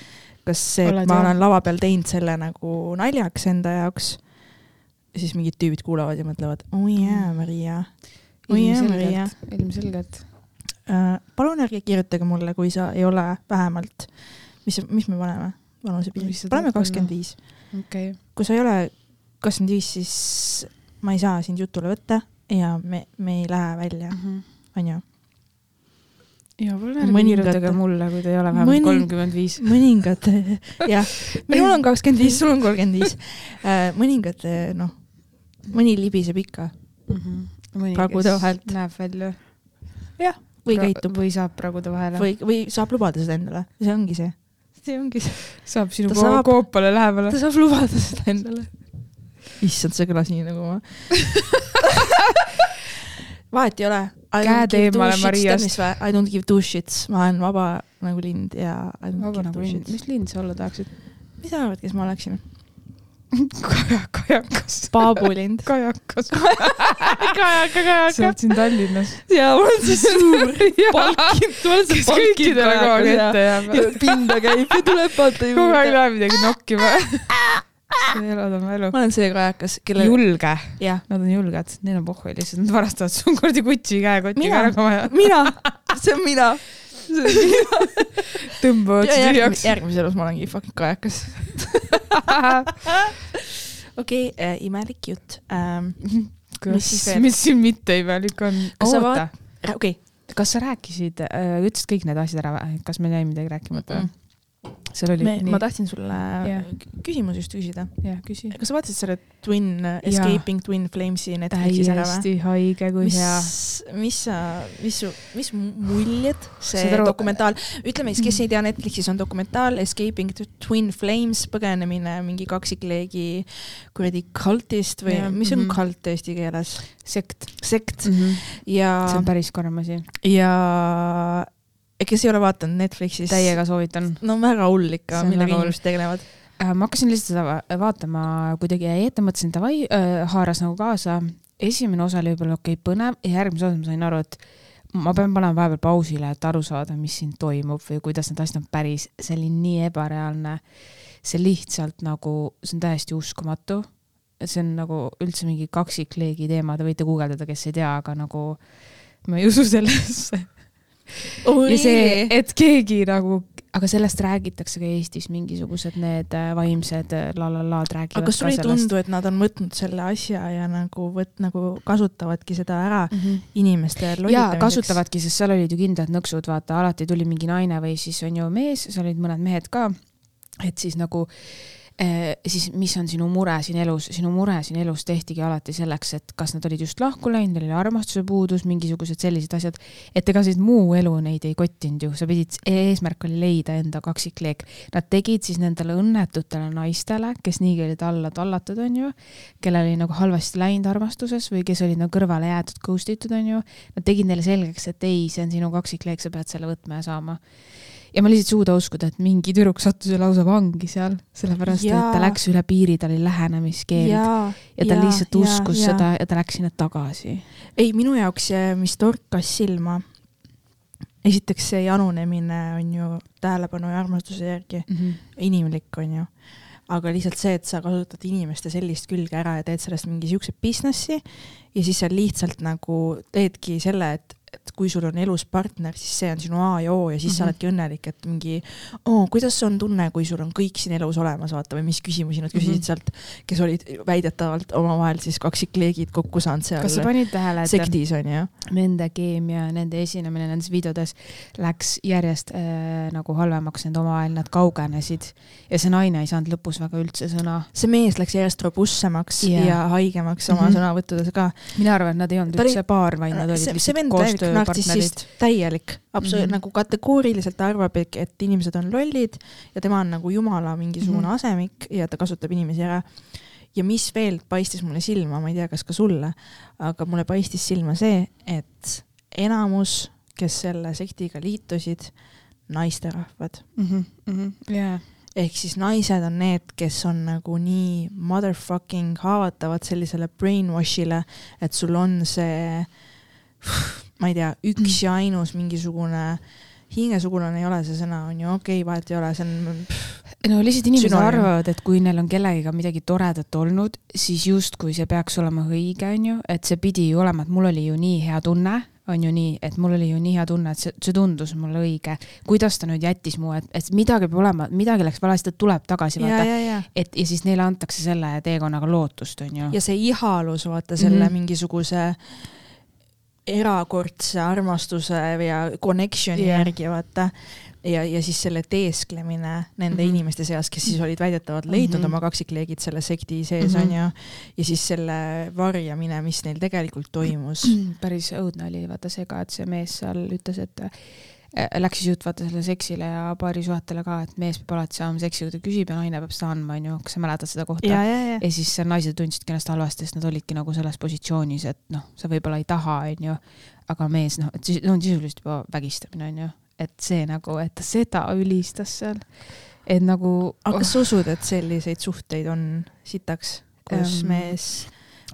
[SPEAKER 2] kas see, et ma olen lava peal teinud selle nagu naljaks enda jaoks, siis mingid tüübid kuulavad ja mõtlevad, oi jaa, Maria oi jaa, Maria.
[SPEAKER 1] ilmselgelt,
[SPEAKER 2] äh,. palun ärge kirjutage mulle, kui sa ei ole vähemalt, mis, mis me paneme vanusepiiri
[SPEAKER 1] Mis sa,
[SPEAKER 2] paneme kakskümmend viis. kui sa ei ole kakskümmend viis, siis ma ei saa sind jutule võtta ja me, me ei lähe välja, onju.
[SPEAKER 1] ja palun ärge
[SPEAKER 2] Mõningate-
[SPEAKER 1] kirjutage mulle, kui te ei ole vähemalt kolmkümmend viis.
[SPEAKER 2] mõningad, jah, minul on kakskümmend viis, sul on kolmkümmend viis. mõningad, noh, mõni libiseb ikka pragude vahelt.
[SPEAKER 1] näeb välja.
[SPEAKER 2] või käitub
[SPEAKER 1] või saab pragude vahele.
[SPEAKER 2] või, või saab lubada seda endale, see ongi see. see ongi see,
[SPEAKER 1] saab sinu
[SPEAKER 2] Ta
[SPEAKER 1] koopale lähemale
[SPEAKER 2] ta. saab lubada seda endale. issand, see kõlas nii nagu ma. vahet ei ole.
[SPEAKER 1] Käed eemale Mariast.
[SPEAKER 2] I don't give two shits, ma olen vaba nagu lind ja I don't
[SPEAKER 1] vaba
[SPEAKER 2] give
[SPEAKER 1] nagu
[SPEAKER 2] two
[SPEAKER 1] lind,
[SPEAKER 2] shits.
[SPEAKER 1] mis lind sa olla tahaksid?
[SPEAKER 2] mis sa arvad, kes ma oleksin?
[SPEAKER 1] kaja, kajakas.
[SPEAKER 2] paabulind.
[SPEAKER 1] kajakas.
[SPEAKER 2] kajaka,
[SPEAKER 1] sa
[SPEAKER 2] kajaka.
[SPEAKER 1] oled siin Tallinnas.
[SPEAKER 2] ja mul on see suur palkinud, mul on see
[SPEAKER 1] kes
[SPEAKER 2] palkinud
[SPEAKER 1] kõikidele kogu aeg
[SPEAKER 2] kajakas ja
[SPEAKER 1] ette jääb.
[SPEAKER 2] ja pinda käib ja tuleb vaata
[SPEAKER 1] kogu aeg
[SPEAKER 2] juurde.
[SPEAKER 1] läheb midagi nokkima. elad oma elu.
[SPEAKER 2] ma olen see kajakas, kelle,
[SPEAKER 1] julge. Nad on julged, neil on pohhu lihtsalt, nad varastavad su kuradi Gucci käekotiga
[SPEAKER 2] Mina?
[SPEAKER 1] ära ka vaja.
[SPEAKER 2] mina, see on mina.
[SPEAKER 1] tõmbavad
[SPEAKER 2] järgmises
[SPEAKER 1] tühjaks.
[SPEAKER 2] järgmises elus ma olengi fucking kajakas. okei okay,, imelik jutt ähm,. Mis
[SPEAKER 1] mis siin mitte imelik on? Oota,
[SPEAKER 2] okei
[SPEAKER 1] kas sa rääkisid, ütlesid kõik need asjad ära või? kas meil jäi midagi rääkimata
[SPEAKER 2] Mm.
[SPEAKER 1] või? Seal oli
[SPEAKER 2] ma, tahtsin sulle
[SPEAKER 1] Jah.
[SPEAKER 2] küsimuse just küsida.
[SPEAKER 1] jah, küsi.
[SPEAKER 2] kas sa vaatasid selle Twin, Escaping Twin Flames'i Netflixis ära või?
[SPEAKER 1] täiesti haige kui
[SPEAKER 2] mis
[SPEAKER 1] hea.,
[SPEAKER 2] mis sa, mis mis muljed see
[SPEAKER 1] aru-
[SPEAKER 2] dokumentaal, ütleme siis, kes ei tea, Netflixis on dokumentaal Escaping Twin Flames, põgenemine mingi kaksikleegi kuradi kultist või
[SPEAKER 1] Jah,
[SPEAKER 2] mis on
[SPEAKER 1] mhm.
[SPEAKER 2] kult eesti keeles?
[SPEAKER 1] sekt.
[SPEAKER 2] sekt
[SPEAKER 1] see
[SPEAKER 2] ja,
[SPEAKER 1] on päris karm asi.
[SPEAKER 2] ja kes ei ole vaadanud Netflixis,
[SPEAKER 1] täiega soovitan.
[SPEAKER 2] no väga hull ikka, millega inimesed tegelevad.
[SPEAKER 1] Äh, ma hakkasin lihtsalt seda va- vaatama, kuidagi jäi ette, mõtlesin davai äh,, haaras nagu kaasa. esimene osa oli võib-olla okei okay, põnev ja järgmise osa ma sain aru, et ma pean panema vahepeal pausile, et aru saada, mis siin toimub või kuidas need asjad on päris, see oli nii ebareaalne. see lihtsalt nagu, see on täiesti uskumatu. see on nagu üldse mingi kaksikleegi teema, te võite guugeldada, kes ei tea, aga nagu ma ei usu sellesse. Ja see, et keegi nagu, aga sellest räägitakse ka Eestis, mingisugused need äh, vaimsed äh, la-la-laad räägivad
[SPEAKER 2] aga kas sulle ei tundu, et nad on võtnud selle asja ja nagu võt-, nagu kasutavadki seda ära
[SPEAKER 1] Mm -hmm.
[SPEAKER 2] inimeste
[SPEAKER 1] jaa,
[SPEAKER 2] lollitamiseks?
[SPEAKER 1] kasutavadki, sest seal olid ju kindlad nõksud, vaata, alati tuli mingi naine või siis on ju mees, seal olid mõned mehed ka, et siis nagu eh, siis mis on sinu mure siin elus, sinu mure siin elus tehtigi alati selleks, et kas nad olid just lahku läinud, neil oli armastuse puudus, mingisugused sellised asjad, et ega siis muu elu neid ei kottinud ju, sa pidid, eesmärk oli leida enda kaksikleek. Nad tegid siis nendele õnnetutele naistele, kes niigi olid alla tallatud, onju, kellel oli nagu halvasti läinud armastuses või kes olid nagu kõrvale jäetud, ghost itud, onju, nad tegid neile selgeks, et ei, see on sinu kaksikleek, sa pead selle võtma ja saama. Ja ma lihtsalt ei suuda uskuda, et mingi tüdruk sattus ju lausa vangi seal, sellepärast et
[SPEAKER 2] Jaa.
[SPEAKER 1] ta läks üle piiri, tal oli lähenemiskeeld ja,
[SPEAKER 2] ja,
[SPEAKER 1] ja ta
[SPEAKER 2] ja,
[SPEAKER 1] lihtsalt
[SPEAKER 2] ja,
[SPEAKER 1] uskus
[SPEAKER 2] ja.
[SPEAKER 1] seda ja ta läks sinna tagasi.
[SPEAKER 2] ei, minu jaoks, mis torkas silma, esiteks see janunemine on ju tähelepanu ja armastuse järgi
[SPEAKER 1] Mm -hmm.
[SPEAKER 2] inimlik, on ju. aga lihtsalt see, et sa kasutad inimeste sellist külge ära ja teed sellest mingi siukse businessi ja siis sa lihtsalt nagu teedki selle, et, et kui sul on elus partner, siis see on sinu A ja O ja siis mm -hmm. sa
[SPEAKER 1] Mhm.
[SPEAKER 2] oledki õnnelik, et mingi oo, kuidas on tunne, kui sul on kõik siin elus olemas, vaata või mis küsimusi nad küsisid mm. -hmm. sealt, kes olid väidetavalt omavahel siis kaksikleegid kokku saanud seal
[SPEAKER 1] kas sa panid tähele, et
[SPEAKER 2] sektis on ju.
[SPEAKER 1] nende keemia, nende esinemine nendes videodes läks järjest äh, nagu halvemaks, nende omavahel nad kaugenesid ja see naine ei saanud lõpus väga üldse sõna.
[SPEAKER 2] see mees läks järjest robustsemaks yeah. ja haigemaks oma mm. -hmm. sõnavõttudes ka.
[SPEAKER 1] mina arvan, et nad ei olnud üldse paar, vaid nad olid
[SPEAKER 2] see,
[SPEAKER 1] lihtsalt koostööpartnerid.
[SPEAKER 2] nartsissist, täielik, absoluutselt mm -hmm. nagu kategooriliselt arvab, et inimesed on lollid ja tema on nagu jumala mingisugune mm. -hmm. asemik ja ta kasutab inimesi ära. ja mis veel paistis mulle silma, ma ei tea, kas ka sulle, aga mulle paistis silma see, et enamus, kes selle sektiga liitusid, naisterahvad
[SPEAKER 1] jaa,
[SPEAKER 2] ehk siis naised on need, kes on nagu nii motherfucking haavatavad sellisele brainwash'ile, et sul on see ma ei tea, üks ja ainus mingisugune hingesugulane ei ole see sõna, on ju, okei okay,, vahet ei ole, see on,
[SPEAKER 1] no lihtsalt inimesed
[SPEAKER 2] Sünonüüm.
[SPEAKER 1] arvavad, et kui neil on kellegiga midagi toredat olnud, siis justkui see peaks olema õige, on ju, et see pidi ju olema, et mul oli ju nii hea tunne, on ju nii, et mul oli ju nii hea tunne, et see, see tundus mulle õige. kuidas ta nüüd jättis mu, et, et midagi peab olema, midagi läks valesti, ta tuleb tagasi, vaata. et ja siis neile antakse selle teekonnaga lootust, on ju.
[SPEAKER 2] ja see ihalus, vaata selle mm. -hmm. mingisuguse erakordse armastuse ja connection'i yeah. järgi, vaata. ja, ja siis selle teesklemine nende mm. -hmm. inimeste seas, kes siis olid väidetavalt leidnud mm. -hmm. oma kaksikleegid selle sekti sees mm, -hmm. on ju. ja siis selle varjamine, mis neil tegelikult toimus.
[SPEAKER 1] päris õudne oli vaata see ka, et see mees seal ütles, et läks siis jutt vaata sellele seksile ja paarisuhetele ka, et mees peab alati saama seksi, kui ta küsib ja naine peab seda andma, onju, kas sa mäletad seda kohta?
[SPEAKER 2] ja, ja, ja.
[SPEAKER 1] siis naised tundsidki ennast halvasti, sest nad olidki nagu selles positsioonis, et noh, sa võib-olla ei taha, onju, aga mees noh, et siis on sisuliselt juba vägistamine, onju, et see nagu, et ta seda ülistas seal, et nagu.
[SPEAKER 2] aga kas sa usud, et selliseid suhteid on sitaks, kus
[SPEAKER 1] Ähm,
[SPEAKER 2] mees,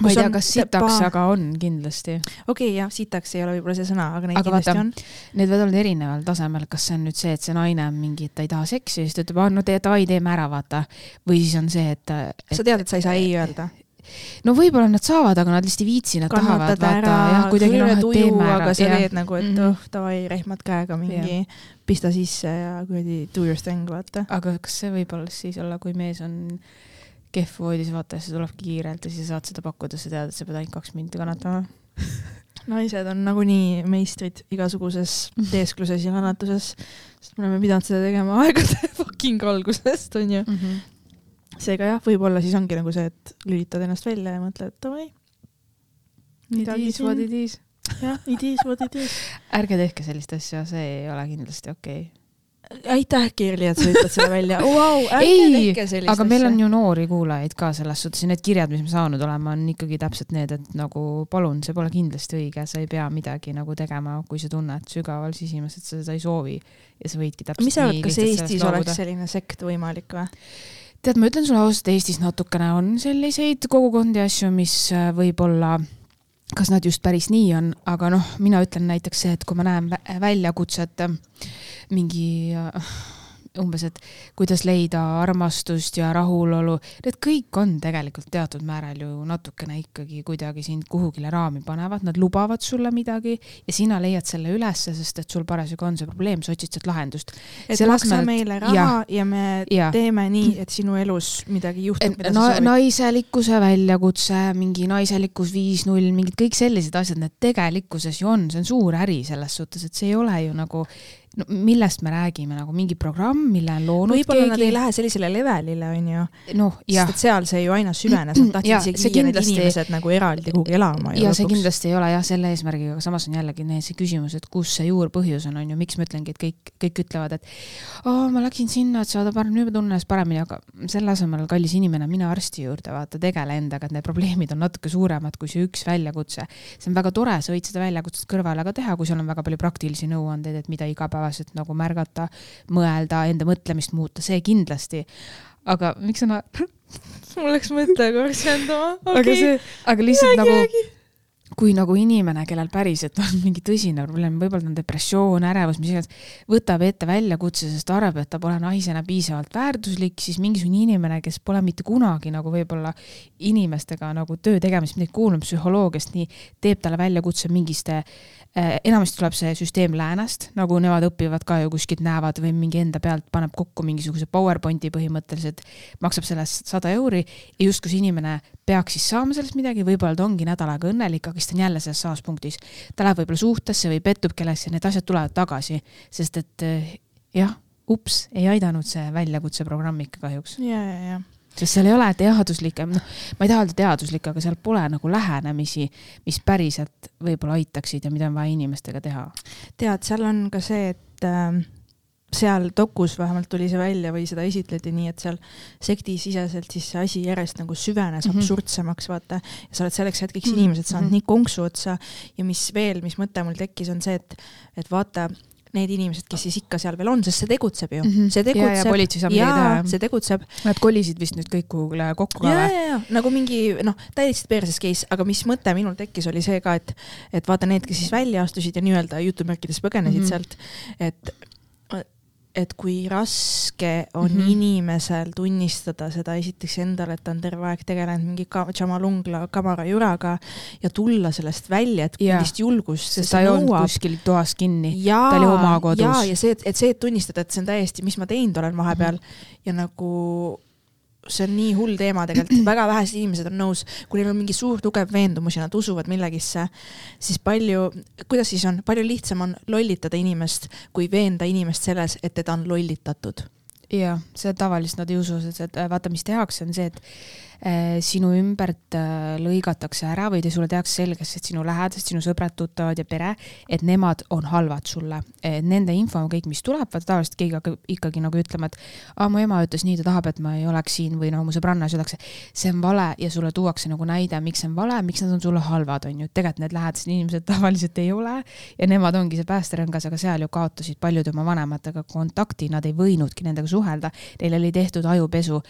[SPEAKER 1] ma ei tea, kas sitaks, aga on kindlasti.
[SPEAKER 2] okei okay,, jah, sitaks ei ole võib-olla see sõna, aga neid
[SPEAKER 1] Aga
[SPEAKER 2] kindlasti
[SPEAKER 1] vaata,
[SPEAKER 2] on.
[SPEAKER 1] Need võivad olla erineval tasemel, kas see on nüüd see, et see naine on mingi, et ta ei taha seksi siis ta ütleb, aa no tee davai, teeme ära, vaata. või siis on see, et, et.
[SPEAKER 2] sa tead, et sa ei saa ei öelda?
[SPEAKER 1] no võib-olla nad saavad, aga nad lihtsalt ei viitsi, nad tahavad
[SPEAKER 2] kannatad
[SPEAKER 1] vaata jah, kuidagi noh, et teeme ära
[SPEAKER 2] aga sa teed nagu, et
[SPEAKER 1] Mhm.
[SPEAKER 2] oh, davai, rehmad käega mingi, pista sisse ja kuradi do your thing, vaata.
[SPEAKER 1] aga kas see võib olla siis olla, kui mees on kehv voodis, vaata, ta tulebki kiirelt ja siis sa saad seda pakkuda, sa tead, et sa pead ainult kaks minti kannatama.
[SPEAKER 2] naised on nagunii meistrid igasuguses teeskluses ja kannatuses, sest me oleme pidanud seda tegema aegade fucking algusest, onju. seega jah, võib-olla siis ongi nagu see, et lülitad ennast välja ja mõtled, et davai,
[SPEAKER 1] It is what it is.
[SPEAKER 2] jah, it is what it is.
[SPEAKER 1] ärge tehke sellist asja, see ei ole kindlasti okei
[SPEAKER 2] aitäh, Kirli, et sa ütled selle välja wow,.
[SPEAKER 1] ei, aga meil on ju noori kuulajaid ka selles suhtes ja need kirjad, mis me saanud oleme, on ikkagi täpselt need, et nagu palun, see pole kindlasti õige, sa ei pea midagi nagu tegema, kui sa tunned sügaval sisimas, et sa seda ei soovi ja sa võidki täpselt
[SPEAKER 2] mis sa arvad, kas Eestis oleks selline sekt võimalik või?
[SPEAKER 1] tead, ma ütlen sulle ausalt, Eestis natukene on selliseid kogukondi asju, mis äh, võib-olla, kas nad just päris nii on, aga noh, mina ütlen näiteks see, et kui ma näen vä- väljakutset äh, mingi äh, umbes, et kuidas leida armastust ja rahulolu, need kõik on tegelikult teatud määral ju natukene ikkagi kuidagi sind kuhugile raami panevad, nad lubavad sulle midagi ja sina leiad selle ülesse, sest et sul parasjagu on see probleem, sa otsid sealt lahendust.
[SPEAKER 2] et maksa
[SPEAKER 1] et-
[SPEAKER 2] meile raha ja, ja me
[SPEAKER 1] Jaa.
[SPEAKER 2] teeme nii, et sinu elus midagi juhtub, mida
[SPEAKER 1] na
[SPEAKER 2] sa soovid.
[SPEAKER 1] naiselikkuse väljakutse, mingi naiselikkus viis null, mingid kõik sellised asjad, need tegelikkuses ju on, see on suur äri selles suhtes, et see ei ole ju nagu no,, millest me räägime nagu mingi programm, mille on loonud
[SPEAKER 2] võib-olla nad ei
[SPEAKER 1] keegi.
[SPEAKER 2] lähe sellisele levelile, onju,
[SPEAKER 1] noh, jah
[SPEAKER 2] sest et seal see ju aina süvenes, nad tahtsid isegi viia need
[SPEAKER 1] kindlasti-
[SPEAKER 2] inimesed nagu eraldi kuhugi elama ju
[SPEAKER 1] ja see kindlasti ei ole jah selle eesmärgiga, aga samas on jällegi need- see küsimus, et kus see juurpõhjus on, on ju, miks ma ütlengi, et kõik, kõik ütlevad, et aa, ma läksin sinna, et saada parem, nüüd ma tunnen ennast paremini, aga selle asemel, kallis inimene, mine arsti juurde, vaata, tegele endaga, et need probleemid on natuke suuremad kui see üks väljakutse. see on väga tore, sa võid seda väljakutset kõrvale ka teha, kui sul on väga palju praktilisi nõuandeid, et mida igapäevaselt nagu märgata, mõelda, enda mõtlemist muuta, see kindlasti. aga miks sa naerad?
[SPEAKER 2] mul läks mõte korraks jändama.
[SPEAKER 1] aga see, aga lihtsalt nagu, kui nagu inimene, kellel päriselt on mingi tõsine probleem, võib-olla on depressioon, ärevus, mis iganes, võtab ette väljakutse, sest arvab, et ta pole naisena piisavalt väärtuslik, siis mingisugune inimene, kes pole mitte kunagi nagu võib-olla inimestega nagu töö tegemist midagi kuulnud psühholoogiast, nii teeb talle väljakutse mingiste enamasti tuleb see süsteem läänest, nagu nemad õpivad ka ju kuskilt näevad või mingi enda pealt paneb kokku mingisuguse PowerPointi põhimõtteliselt, maksab sellest sada euri ja justkui see inimene peaks siis saama sellest midagi, võib-olla ta ongi nädal aega õnnelik, aga siis ta on jälle selles samas punktis. ta läheb võib-olla suhtesse või pettub kellesse need asjad tulevad tagasi, sest et eh, jah, ups, ei aidanud see väljakutseprogramm ikka kahjuks,
[SPEAKER 2] ja, ja, ja.
[SPEAKER 1] Sest seal ei ole teaduslikke, noh, ma ei taha öelda teaduslikke, aga seal pole nagu lähenemisi, mis päriselt võib-olla aitaksid ja mida on vaja inimestega teha.
[SPEAKER 2] tead, seal on ka see, et äh, seal dokus vähemalt tuli see välja või seda esitleti nii, et seal sektisiseselt siis see asi järjest nagu süvenes mm. -hmm. absurdsemaks, vaata. ja sa oled selleks hetkeks
[SPEAKER 1] Mhm.
[SPEAKER 2] inimesed saanud
[SPEAKER 1] Mhm.
[SPEAKER 2] nii konksu otsa ja mis veel, mis mõte mul tekkis, on see, et, et vaata, need inimesed, kes siis ikka seal veel on, sest see tegutseb ju mm. -hmm. see
[SPEAKER 1] Ja, ja
[SPEAKER 2] tegutseb.
[SPEAKER 1] politsei saab midagi teha,
[SPEAKER 2] see tegutseb.
[SPEAKER 1] Nad kolisid vist nüüd kõik kuhugile kokku ka
[SPEAKER 2] ja,
[SPEAKER 1] või?
[SPEAKER 2] ja, ja nagu mingi noh, täiesti perses case, aga mis mõte minul tekkis, oli see ka, et, et vaata need, kes siis välja astusid ja nii-öelda jutumärkides põgenesid mm. -hmm. sealt, et et kui raske on mm. -hmm. inimesel tunnistada seda esiteks endale, et ta on terve aeg tegelenud mingi ka- Jamalungla kamara juraga ja tulla sellest välja, et
[SPEAKER 1] Jaa.
[SPEAKER 2] millist julgust
[SPEAKER 1] sest ta ei olnud kuskil toas kinni. ta oli oma kodus.
[SPEAKER 2] jaa, ja see, et see, et tunnistada, et see on täiesti, mis ma teinud olen vahepeal
[SPEAKER 1] Mhm.
[SPEAKER 2] ja nagu see on nii hull teema tegelikult, väga vähesed inimesed on nõus, kui neil on mingi suur tugev veendumus ja nad usuvad millegisse, siis palju, kuidas siis on, palju lihtsam on lollitada inimest, kui veenda inimest selles, et teda on lollitatud.
[SPEAKER 1] jah, see tavaliselt nad ei usu, et äh, vaata, mis tehakse, on see, et sinu ümbert äh, lõigatakse ära või te sulle tehakse selgeks, et sinu lähedased, sinu sõbrad, tuttavad ja pere, et nemad on halvad sulle. Nende info, kõik, mis tuleb, vaata tavaliselt keegi hakkab ikkagi nagu ütlema, et aa, mu ema ütles nii, ta tahab, et ma ei oleks siin või no mu sõbrannas öeldakse, see on vale ja sulle tuuakse nagu näide, miks see on vale, miks nad on sulle halvad, on ju, tegelikult need lähedased inimesed tavaliselt ei ole ja nemad ongi see päästerõngas, aga seal ju kaotasid paljud oma vanematega kontakti, nad ei võinudki nendega suhelda, neil oli tehtud ajupesu,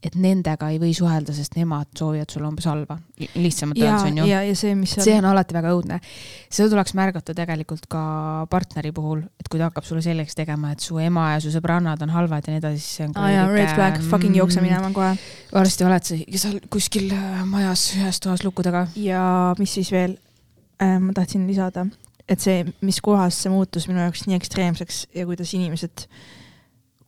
[SPEAKER 1] et nendega ei või suhelda, sest nemad soovivad sulle umbes halba, lihtsamalt öeldes, on ju.
[SPEAKER 2] ja, ja see, mis
[SPEAKER 1] see on alati väga õudne. seda tuleks märgata tegelikult ka partneri puhul, et kui ta hakkab sulle selgeks tegema, et su ema ja su sõbrannad on halvad ja nii edasi, siis see on
[SPEAKER 2] aa jaa, red flag, fucking jookse. minema kohe.
[SPEAKER 1] varsti oled sa seal kuskil äh, majas ühes toas luku taga.
[SPEAKER 2] ja mis siis veel äh,, ma tahtsin lisada, et see, mis kohas see muutus minu jaoks nii ekstreemseks ja kuidas inimesed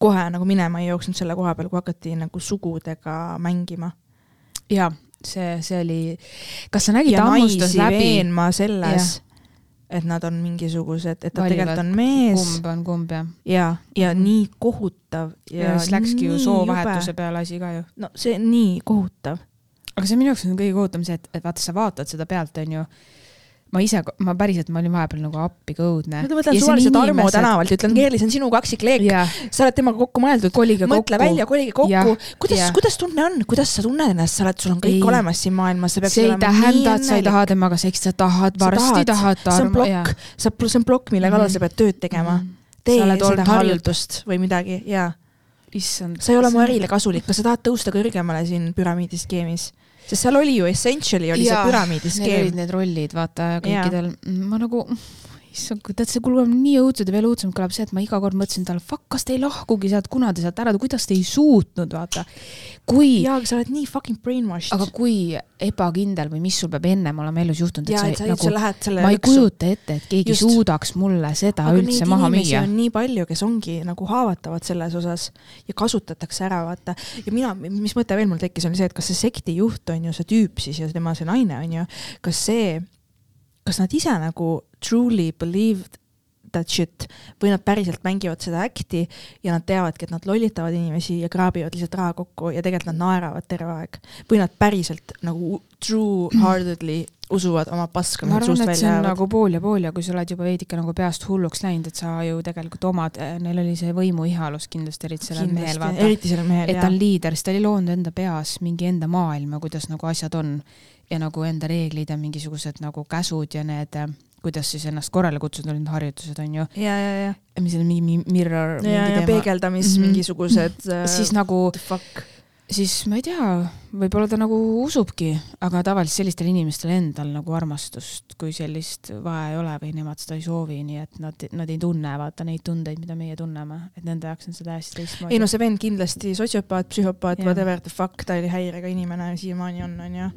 [SPEAKER 2] kohe nagu minema ei jooksnud selle koha peal, kui hakati nagu sugudega mängima.
[SPEAKER 1] jaa, see, see oli, kas sa nägid, ta hammustas läbi,
[SPEAKER 2] veenma selles, et nad on mingisugused, et ta
[SPEAKER 1] Valivad
[SPEAKER 2] tegelikult on mees
[SPEAKER 1] kumb on kumb ja.
[SPEAKER 2] ja, ja
[SPEAKER 1] Mhm.
[SPEAKER 2] nii kohutav ja,
[SPEAKER 1] siis läkski ju soovahetuse peale asi ka ju.
[SPEAKER 2] no see nii kohutav.
[SPEAKER 1] aga see minu jaoks on kõige kohutavam see, et, et vaata, sa vaatad seda pealt, onju. Ma ise, ma päriselt, ma olin vahepeal nagu appi ka õudne.
[SPEAKER 2] ma mõtlen suvaliselt Armo tänavalt ütlen, Keerli, see on sinu kaksikleek,
[SPEAKER 1] jah,
[SPEAKER 2] sa oled temaga kokku mõeldud, mõtle
[SPEAKER 1] kokku.
[SPEAKER 2] välja, kolige kokku
[SPEAKER 1] Jah,,
[SPEAKER 2] kuidas
[SPEAKER 1] jah.,
[SPEAKER 2] kuidas tunne on, kuidas sa tunned ennast, sa oled, sul on kõik
[SPEAKER 1] Ei.
[SPEAKER 2] olemas siin maailmas, sa peaks
[SPEAKER 1] see ei tähenda, et sa ei taha temaga tahad,
[SPEAKER 2] Sa
[SPEAKER 1] varsti
[SPEAKER 2] tahad.
[SPEAKER 1] tahad.
[SPEAKER 2] see on plokk, sa, see on plokk, mille kallal
[SPEAKER 1] Mhm.
[SPEAKER 2] sa pead tööd tegema. tee
[SPEAKER 1] Sa oled
[SPEAKER 2] seda harjutust või midagi ja
[SPEAKER 1] issand.
[SPEAKER 2] sa ei ole mu ärile kasulik, kas sa tahad tõusta kõrgemale siin püramiidi skeemis? Sest seal oli ju essentially oli see püramiidi
[SPEAKER 1] Need olid
[SPEAKER 2] skeem.
[SPEAKER 1] need rollid, vaata kõikidel, ma nagu, issand, tead, see kuuleb nii õudselt ja veel õudsemalt kõlab see, et ma iga kord mõtlesin talle, fuck, kas te ei lahkugi sealt, kuna te sealt ära, kuidas te ei suutnud, vaata. kui,
[SPEAKER 2] jaa, aga sa oled nii fucking brainwashed.
[SPEAKER 1] aga kui ebakindel või mis sul peab ennem olema elus juhtunud,
[SPEAKER 2] et
[SPEAKER 1] et
[SPEAKER 2] sa
[SPEAKER 1] sa
[SPEAKER 2] üldse
[SPEAKER 1] nagu, ma ei kujuta ette, et keegi
[SPEAKER 2] Just.
[SPEAKER 1] Suudaks mulle seda
[SPEAKER 2] aga
[SPEAKER 1] üldse maha müüa
[SPEAKER 2] on. nii palju, kes ongi nagu haavatavad selles osas ja kasutatakse ära, vaata. ja mina, mis mõte veel mul tekkis, oli see, et kas see sekti juht on ju see tüüp siis ja tema see naine on ju, kas see, kas nad ise nagu truly believed that shit või nad päriselt mängivad seda act'i ja nad teavadki, et nad lollitavad inimesi ja kraabivad lihtsalt raha kokku ja tegelikult nad naeravad terve aeg või nad päriselt nagu true heartedly usuvad oma paska, mis suust välja
[SPEAKER 1] see on
[SPEAKER 2] jäävad.
[SPEAKER 1] nagu pool ja pool ja kui sa oled juba veidike nagu peast hulluks läinud, et sa ju tegelikult omad, neil oli see võimuihalus kindlasti eriti sellel mehel, vaata.
[SPEAKER 2] eriti sellel mehel,
[SPEAKER 1] et ta on liider, siis ta oli loonud enda peas mingi enda maailma, kuidas nagu asjad on ja nagu enda reeglid ja mingisugused nagu käsud ja need, kuidas siis ennast korrale kutsuda, need harjutused on ju,
[SPEAKER 2] ja, ja, ja,
[SPEAKER 1] mis oli mingi mirror,
[SPEAKER 2] ja, ja peegeldamis mm
[SPEAKER 1] Mhm.
[SPEAKER 2] -hmm. mingisugused äh,
[SPEAKER 1] siis nagu, siis ma ei tea, võib-olla ta nagu usubki, aga tavaliselt sellistel inimestel endal nagu armastust kui sellist vaja ei ole või nemad seda ei soovi, nii et nad, nad ei tunne vaata neid tundeid, mida meie tunneme, et nende jaoks on see täiesti teistmoodi.
[SPEAKER 2] ei no see vend kindlasti sotsiopaat, psühhopaat, whatever the fuck, ta oli häirega inimene siiamaani on, onju.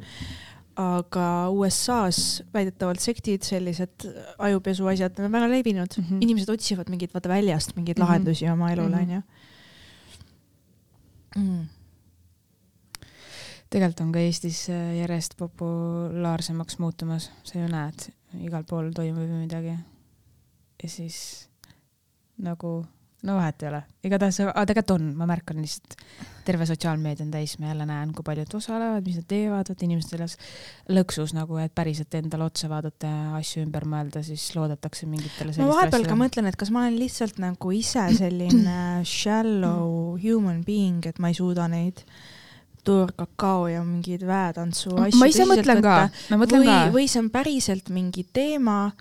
[SPEAKER 2] Aga USA-s väidetavalt sektid, sellised ajupesu asjad on väga levinud mm. -hmm. inimesed otsivad mingeid, vaata väljast mingeid mm. -hmm. lahendusi oma elule,
[SPEAKER 1] Mhm.
[SPEAKER 2] onju. Mm.
[SPEAKER 1] tegelikult on ka Eestis äh, järjest populaarsemaks muutumas, sa ju näed, igal pool toimub ju midagi. ja siis nagu, no vahet ei ole, igatahes, aga tegelikult on, ma märkan lihtsalt, terve sotsiaalmeedia on täis, ma jälle näen, kui paljud osalevad, mis nad teevad, et inimesed selles lõksus nagu, et päriselt endale otsa vaadata ja asju ümber mõelda, siis loodetakse mingitele
[SPEAKER 2] ma vahepeal ka mõtlen, et kas ma olen lihtsalt nagu ise selline shallow human being, et ma ei suuda neid toorkakao ja mingeid väetantsu asju
[SPEAKER 1] ma ise mõtlen ka. ma mõtlen
[SPEAKER 2] või
[SPEAKER 1] ka,,
[SPEAKER 2] või see on päriselt mingi teema,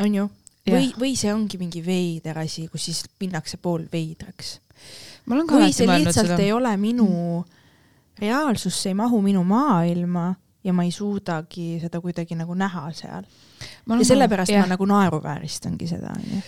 [SPEAKER 2] onju, või, või see ongi mingi veider asi, kus siis minnakse pool veidraks. või see lihtsalt
[SPEAKER 1] seda
[SPEAKER 2] ei ole minu reaalsus, see ei mahu minu maailma ja ma ei suudagi seda kuidagi nagu näha seal. Ja sellepärast
[SPEAKER 1] jah.
[SPEAKER 2] ma nagu naeruvääristangi seda, onju.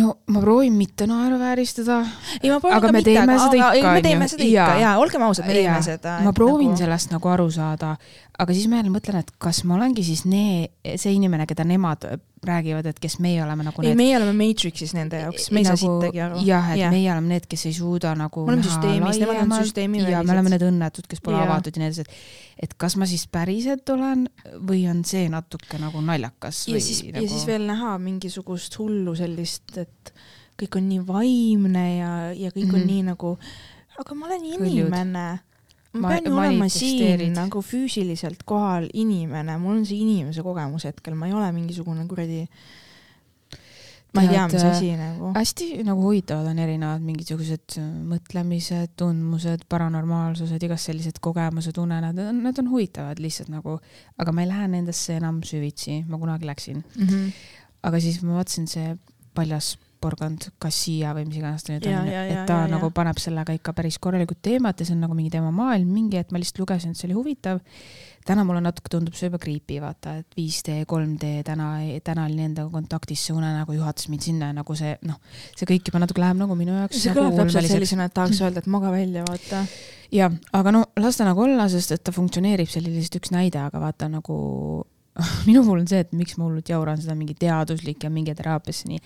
[SPEAKER 1] no ma proovin mitte naeruvääristada.
[SPEAKER 2] ei, ma proovin
[SPEAKER 1] Aga
[SPEAKER 2] ka
[SPEAKER 1] me
[SPEAKER 2] mitte,
[SPEAKER 1] teeme
[SPEAKER 2] aga,
[SPEAKER 1] seda
[SPEAKER 2] aga ei,
[SPEAKER 1] ikka,
[SPEAKER 2] me
[SPEAKER 1] onju.
[SPEAKER 2] teeme seda ikka
[SPEAKER 1] Jaa.
[SPEAKER 2] ja olgem ausad, me teeme
[SPEAKER 1] Jaa.
[SPEAKER 2] seda.
[SPEAKER 1] ma proovin nagu... sellest nagu aru saada, aga siis ma jälle mõtlen, et kas ma olengi siis nee, see inimene, keda nemad räägivad, et kes meie oleme nagu
[SPEAKER 2] ei, meie oleme Matrixis nende jaoks, me ei saa sittagi aru.
[SPEAKER 1] jah, et yeah. meie oleme need, kes ei suuda nagu
[SPEAKER 2] Me oleme süsteemis, nemad on
[SPEAKER 1] laiemalt
[SPEAKER 2] süsteemivälised.
[SPEAKER 1] ja me oleme need õnnetud, kes pole
[SPEAKER 2] Jaa.
[SPEAKER 1] avatud ja nii edasi, et et kas ma siis päriselt olen või on see natuke nagu naljakas
[SPEAKER 2] ja
[SPEAKER 1] või
[SPEAKER 2] siis
[SPEAKER 1] nagu...
[SPEAKER 2] nagu..., ja siis veel näha mingisugust hullu sellist, et kõik on nii vaimne ja, ja kõik mm -hmm.
[SPEAKER 1] Mhm.
[SPEAKER 2] on nii nagu, aga ma olen inimene. ma
[SPEAKER 1] Ma-
[SPEAKER 2] pean ju olema siin nagu füüsiliselt kohal inimene, mul on see inimese kogemus hetkel, ma ei ole mingisugune kuradi, ma ei tea, mis asi nagu.
[SPEAKER 1] hästi nagu huvitavad on erinevad mingisugused äh, mõtlemised, tundmused, paranormaalsused, igas sellised kogemused, unenäod, nad on huvitavad lihtsalt nagu, aga ma ei lähe nendesse enam süvitsi, ma kunagi läksin.
[SPEAKER 2] Mm -hmm.
[SPEAKER 1] aga siis ma vaatasin see paljas porgand Kassia või mis iganes ta nüüd
[SPEAKER 2] Ja,
[SPEAKER 1] on, et ta
[SPEAKER 2] ja, ja.
[SPEAKER 1] nagu paneb sellega ikka päris korralikult teemat ja see on nagu mingi tema maailm mingi, et ma lihtsalt lugesin, et see oli huvitav. täna mulle natuke tundub see juba creepy, vaata, et 5D, 3D, täna, täna olin endaga kontaktis, see unenägu juhatas mind sinna ja nagu see noh, see kõik juba natuke läheb nagu minu jaoks
[SPEAKER 2] see
[SPEAKER 1] nagu
[SPEAKER 2] kõlab täpselt
[SPEAKER 1] ulmeliseks.
[SPEAKER 2] sellisena, et tahaks öelda, et maga välja, vaata.
[SPEAKER 1] jah, aga no las ta nagu olla, sest et ta funktsioneerib, see oli lihtsalt üks näide, aga vaata nagu minu puhul on see, et miks ma hullult jauran seda mingi teaduslik ja mingi teraapiasse nii,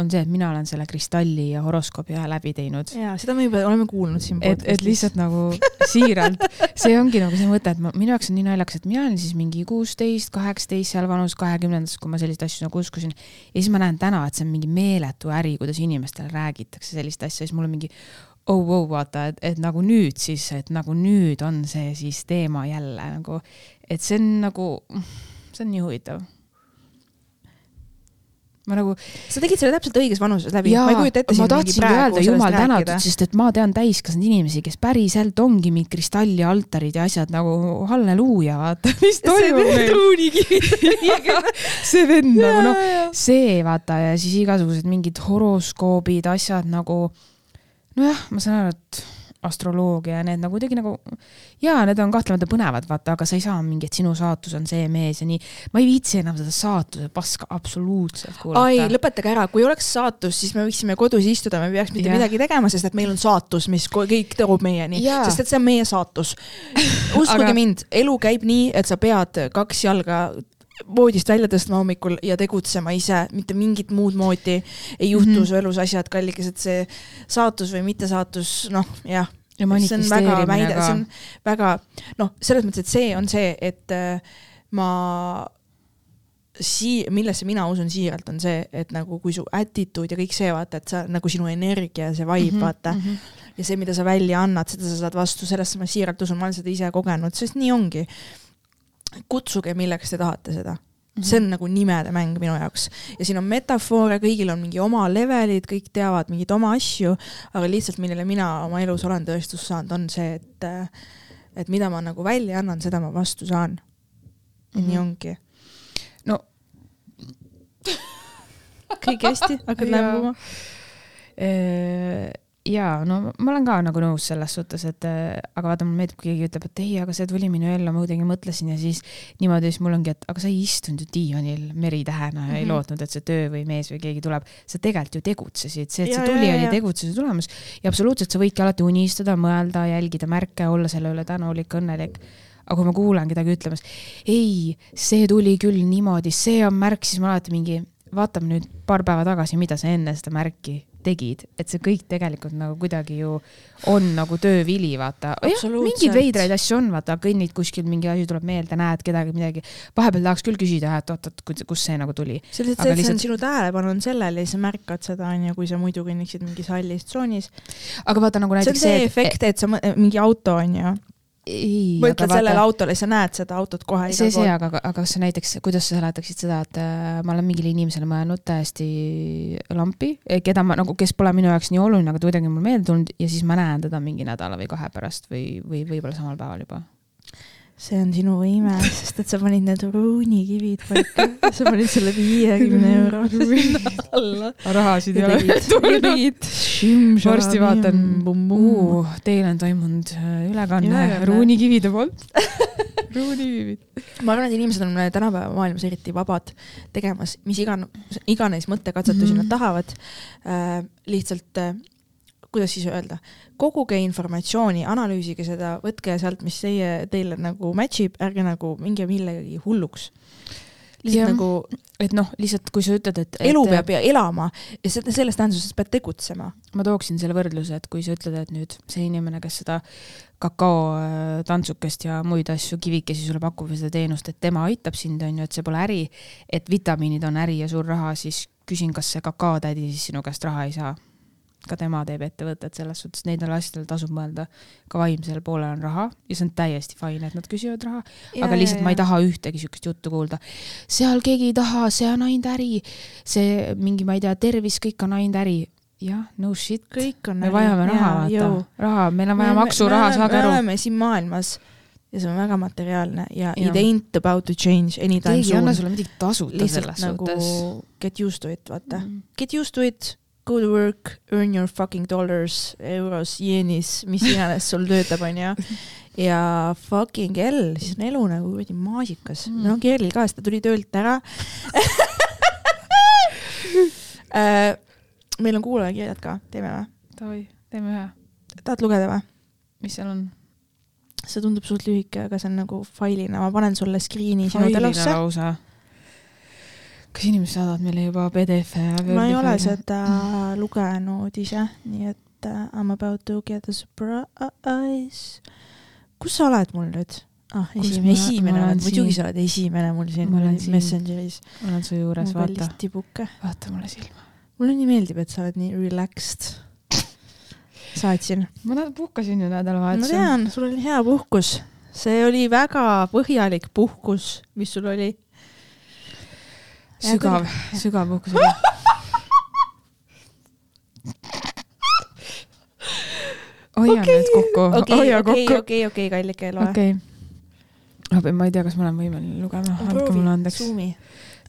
[SPEAKER 1] on see, et mina olen selle kristalli ja horoskoobi ühe läbi teinud.
[SPEAKER 2] ja seda me juba oleme kuulnud siin
[SPEAKER 1] et, et lihtsalt nagu siiralt, see ongi nagu see mõte, et ma, minu jaoks on nii naljakas, et mina olin siis mingi kuusteist, kaheksateist seal vanus kahekümnendas, kui ma selliseid asju nagu uskusin. ja siis ma näen täna, et see on mingi meeletu äri, kuidas inimestele räägitakse sellist asja, siis mul on mingi oh, oh, vaata, et, et nagu nüüd siis, et nagu nüüd on see siis teema jälle nagu, et see on nagu, see on nii huvitav. ma nagu
[SPEAKER 2] sa tegid selle täpselt õiges vanuses läbi, ma ei kujuta ette
[SPEAKER 1] ma tahtsingi öelda jumal tänatud,. sest et ma tean täiskasvanud inimesi, kes päriselt ongi mingid kristallialtarid ja asjad nagu halleluuja, vaata, mis toimub meil.
[SPEAKER 2] truunikivi.
[SPEAKER 1] see vend nagu noh, see vaata ja siis igasugused mingid horoskoobid, asjad nagu nojah, ma saan aru, et astroloogia ja need nagu kuidagi nagu jaa, need on kahtlemata põnevad, vaata, aga sa ei saa mingi, et sinu saatus on see mees ja nii. ma ei viitsi enam seda saatuse paska absoluutselt kuulata.
[SPEAKER 2] ai, lõpetage ära, kui oleks saatus, siis me võiksime kodus istuda, me ei peaks mitte
[SPEAKER 1] Jah.
[SPEAKER 2] midagi tegema, sest et meil on saatus, mis kõik toob meieni, sest et see on meie saatus. uskuge
[SPEAKER 1] Aga-
[SPEAKER 2] mind, elu käib nii, et sa pead kaks jalga voodist välja tõstma hommikul ja tegutsema ise, mitte mingit muud moodi ei juhtu mm. -hmm. su elus asjad, kallikesed, et see saatus või mittesaatus, noh jah,
[SPEAKER 1] ja
[SPEAKER 2] see on väga
[SPEAKER 1] manifesteerimine ka
[SPEAKER 2] see on väga noh, selles mõttes, et see on see, et äh, ma sii-, millesse mina usun siiralt, on see, et nagu kui su attitude ja kõik see, vaata, et sa nagu sinu energia, see vibe mm, -hmm. vaata,
[SPEAKER 1] -hmm.
[SPEAKER 2] ja see, mida sa välja annad, seda sa saad vastu, sellesse ma siiralt usun, ma olen seda ise kogenud, sest nii ongi. kutsuge, milleks te tahate seda. see on nagu nimede mäng minu jaoks ja siin on metafoore, kõigil on mingi oma levelid, kõik teavad mingeid oma asju, aga lihtsalt millele mina oma elus olen tõestust saanud, on see, et et mida ma nagu välja annan, seda ma vastu saan. ja
[SPEAKER 1] Mhm.
[SPEAKER 2] nii ongi.
[SPEAKER 1] no
[SPEAKER 2] kõik hästi, hakkad lämbuma?
[SPEAKER 1] jaa, no ma olen ka nagu nõus selles suhtes, et äh, aga vaata, mulle meeldib, kui keegi ütleb, et ei, aga see tuli minu ellu, ma kuidagi mõtlesin ja siis niimoodi, siis mul ongi, et aga sa ei istunud ju diivanil meritähena ja ei
[SPEAKER 2] Mhm.
[SPEAKER 1] lootnud, et see töö või mees või keegi tuleb. sa tegelikult ju tegutsesid, see, et
[SPEAKER 2] Jaa,
[SPEAKER 1] see tuli oli tegutsuse tulemus ja absoluutselt sa võidki alati unistada, mõelda, jälgida märke, olla selle üle tänulik, õnnelik aga kui ma kuulan kedagi ütlemas, ei, see tuli küll niimoodi, see on märk, siis ma alati mingi, vaatame nüüd paar päeva tagasi, mida sa enne seda märki tegid, et see kõik tegelikult nagu kuidagi ju on nagu töövili, vaata. jah,
[SPEAKER 2] Absoluutselt.
[SPEAKER 1] mingeid veidraid asju on, vaata, kõnnid kuskil, mingi asi tuleb meelde, näed kedagi midagi. vahepeal tahaks küll küsida, et oot-oot, kust see nagu tuli.
[SPEAKER 2] see lihtsalt see, see on
[SPEAKER 1] lihtsalt-
[SPEAKER 2] sinu tähelepanu on sellel ja sa märkad seda, onju, kui sa muidu kõnniksid mingis hallis tsoonis.
[SPEAKER 1] aga vaata nagu
[SPEAKER 2] see on
[SPEAKER 1] näiteks
[SPEAKER 2] see efekt, et sa mingi auto onju,
[SPEAKER 1] ei,
[SPEAKER 2] mõtled sellele autole, sa näed seda autot kohe
[SPEAKER 1] see,
[SPEAKER 2] igal
[SPEAKER 1] see,
[SPEAKER 2] pool.
[SPEAKER 1] aga, aga kas sa näiteks, kuidas sa seletaksid seda, et äh, ma olen mingile inimesele mõelnud täiesti lampi, keda ma nagu, kes pole minu jaoks nii oluline, aga ta kuidagi on mul meelde tulnud ja siis ma näen teda mingi nädala või kahe pärast või, või võib-olla samal päeval juba.
[SPEAKER 2] See on sinu võime, sest et sa panid need ruunikivid paika, sa panid selle viiekümne euro sinna alla.
[SPEAKER 1] rahasid ei ole
[SPEAKER 2] tegid.
[SPEAKER 1] varsti vaatan, teil on toimunud äh, ülekanne ruunikivide poolt. ruunikivid.
[SPEAKER 2] ma arvan, et inimesed on tänapäeva maailmas eriti vabad tegemas mis igan-, iganes mõttekatsetusi
[SPEAKER 1] Mhm.
[SPEAKER 2] nad tahavad äh,. lihtsalt äh,, kuidas siis öelda, koguge informatsiooni, analüüsige seda, võtke sealt, mis teie, teile nagu match ib, ärge nagu minge millegagi hulluks. lihtsalt
[SPEAKER 1] Jah.
[SPEAKER 2] nagu
[SPEAKER 1] et noh, lihtsalt kui sa ütled, et
[SPEAKER 2] elu
[SPEAKER 1] et,
[SPEAKER 2] peab ja elama ja selles tähenduses pead tegutsema.
[SPEAKER 1] ma tooksin selle võrdluse, et kui sa ütled, et nüüd see inimene, kes seda kakao äh, ja muid asju, kivikesi sulle pakub ja seda teenust, et tema aitab sind, on ju, et see pole äri, et vitamiinid on äri ja suur raha, siis küsin, kas see kakaotädi siis sinu käest raha ei saa. Ka tema teeb ettevõtet, selles suhtes nendel asjadel tasub mõelda. ka vaimsel poolel on raha ja see on täiesti fine, et nad küsivad raha, aga lihtsalt ma ei taha ühtegi siukest juttu kuulda. seal keegi ei taha, see on ainult äri, see mingi, ma ei tea, tervis, kõik on ainult äri. jah, no shit,
[SPEAKER 2] kõik on
[SPEAKER 1] me vajame raha, vaata, raha, meil on vaja maksuraha, saage
[SPEAKER 2] me
[SPEAKER 1] aru.
[SPEAKER 2] oleme siin maailmas ja see on väga materiaalne ja,
[SPEAKER 1] Jah.
[SPEAKER 2] it ain't about to change anytime
[SPEAKER 1] keegi ei anna
[SPEAKER 2] soon.
[SPEAKER 1] sulle midagi tasuta selles
[SPEAKER 2] nagu
[SPEAKER 1] suhtes.
[SPEAKER 2] get used to it, vaata mm..
[SPEAKER 1] Mm.
[SPEAKER 2] Get used to it, go to work, earn your fucking dollars, euros, jeenis, mis iganes sul töötab, onju. ja fucking hell, siis on elu nagu kuradi maasikas
[SPEAKER 1] Mm.
[SPEAKER 2] no Kerli ka, sest ta tuli töölt ära Äh, meil on kuulajakirjad ka, teeme või?
[SPEAKER 1] Davai, teeme ühe.
[SPEAKER 2] tahad lugeda või?
[SPEAKER 1] mis seal on?
[SPEAKER 2] see tundub suht lühike, aga see on nagu failina, ma panen sulle screen'i sinu
[SPEAKER 1] failina
[SPEAKER 2] telosse.
[SPEAKER 1] lausa. Kas inimesed saadavad meile juba PDF-e
[SPEAKER 2] ma ei ole seda lugenud ise, nii et uh, I m about to get a surprise. kus sa oled mul nüüd? ah, esimene,
[SPEAKER 1] ma-
[SPEAKER 2] esimene
[SPEAKER 1] ma
[SPEAKER 2] oled, muidugi sa oled esimene mul siin
[SPEAKER 1] Ma siin.
[SPEAKER 2] Messengeris.
[SPEAKER 1] ma olen su juures, vaata
[SPEAKER 2] tibuke.
[SPEAKER 1] vaata mulle silma.
[SPEAKER 2] mulle nii meeldib, et sa oled nii relaxed. saatsin.
[SPEAKER 1] ma puhkasin ju
[SPEAKER 2] ma
[SPEAKER 1] nädalavahetusel.
[SPEAKER 2] tean, sul oli hea puhkus. see oli väga põhjalik puhkus, mis sul oli.
[SPEAKER 1] sügav, sügav puhkus oli. hoia
[SPEAKER 2] Okei,
[SPEAKER 1] nüüd kokku,
[SPEAKER 2] okei,
[SPEAKER 1] hoia
[SPEAKER 2] okei,
[SPEAKER 1] kokku.
[SPEAKER 2] okei, okei, kallike, loe.
[SPEAKER 1] okei. ma ei tea, kas ma olen võimeline lugema, andke mulle andeks.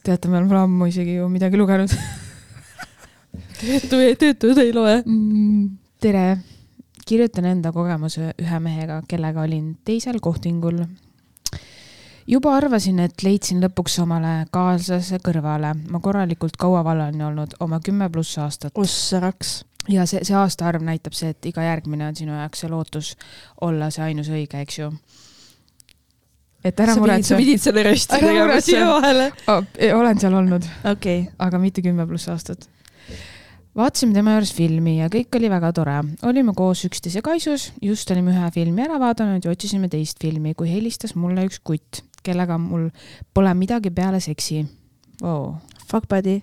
[SPEAKER 1] Teate, me oleme ammu isegi ju midagi lugenud
[SPEAKER 2] töötu, töötud ei loe.
[SPEAKER 1] mm,. tere, kirjutan enda kogemuse ühe mehega, kellega olin teisel kohtingul. Juba arvasin, et leidsin lõpuks omale kaaslase kõrvale, ma korralikult kaua vallani olnud, oma kümme pluss aastat.
[SPEAKER 2] ossa raks.
[SPEAKER 1] ja see, see aastaarv näitab see, et iga järgmine on sinu jaoks see lootus olla see ainus õige, eks ju. et ära
[SPEAKER 2] sa
[SPEAKER 1] muretse,
[SPEAKER 2] pidid selle rösti tegema siia vahele.
[SPEAKER 1] olen seal olnud,
[SPEAKER 2] okei.
[SPEAKER 1] aga mitte kümme pluss aastat. vaatasime tema juures filmi ja kõik oli väga tore. olime koos üksteise kaisus, just olime ühe filmi ära vaadanud ja otsisime teist filmi, kui helistas mulle üks kutt, kellega mul pole midagi peale seksi wow..
[SPEAKER 2] Fuck buddy.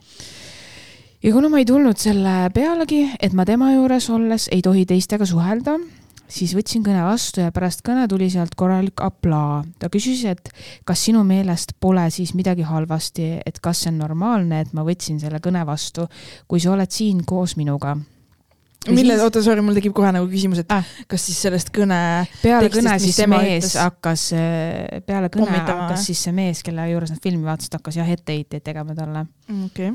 [SPEAKER 1] ja kuna ma ei tulnud selle pealegi, et ma tema juures olles ei tohi teistega suhelda, siis võtsin kõne vastu ja pärast kõne tuli sealt korralik aplaa. ta küsis, et kas sinu meelest pole siis midagi halvasti, et kas see on normaalne, et ma võtsin selle kõne vastu, kui sa oled siin koos minuga.
[SPEAKER 2] mille, oota, sorry, mul tekib kohe nagu küsimus, et
[SPEAKER 1] Ah.
[SPEAKER 2] kas siis sellest kõne,
[SPEAKER 1] peale kõne siis mees
[SPEAKER 2] ütles?
[SPEAKER 1] hakkas, peale kõne
[SPEAKER 2] Pommitama
[SPEAKER 1] hakkas siis see mees, kelle juures nad filmi vaatasid, hakkas jah etteheiteid tegema talle
[SPEAKER 2] okei,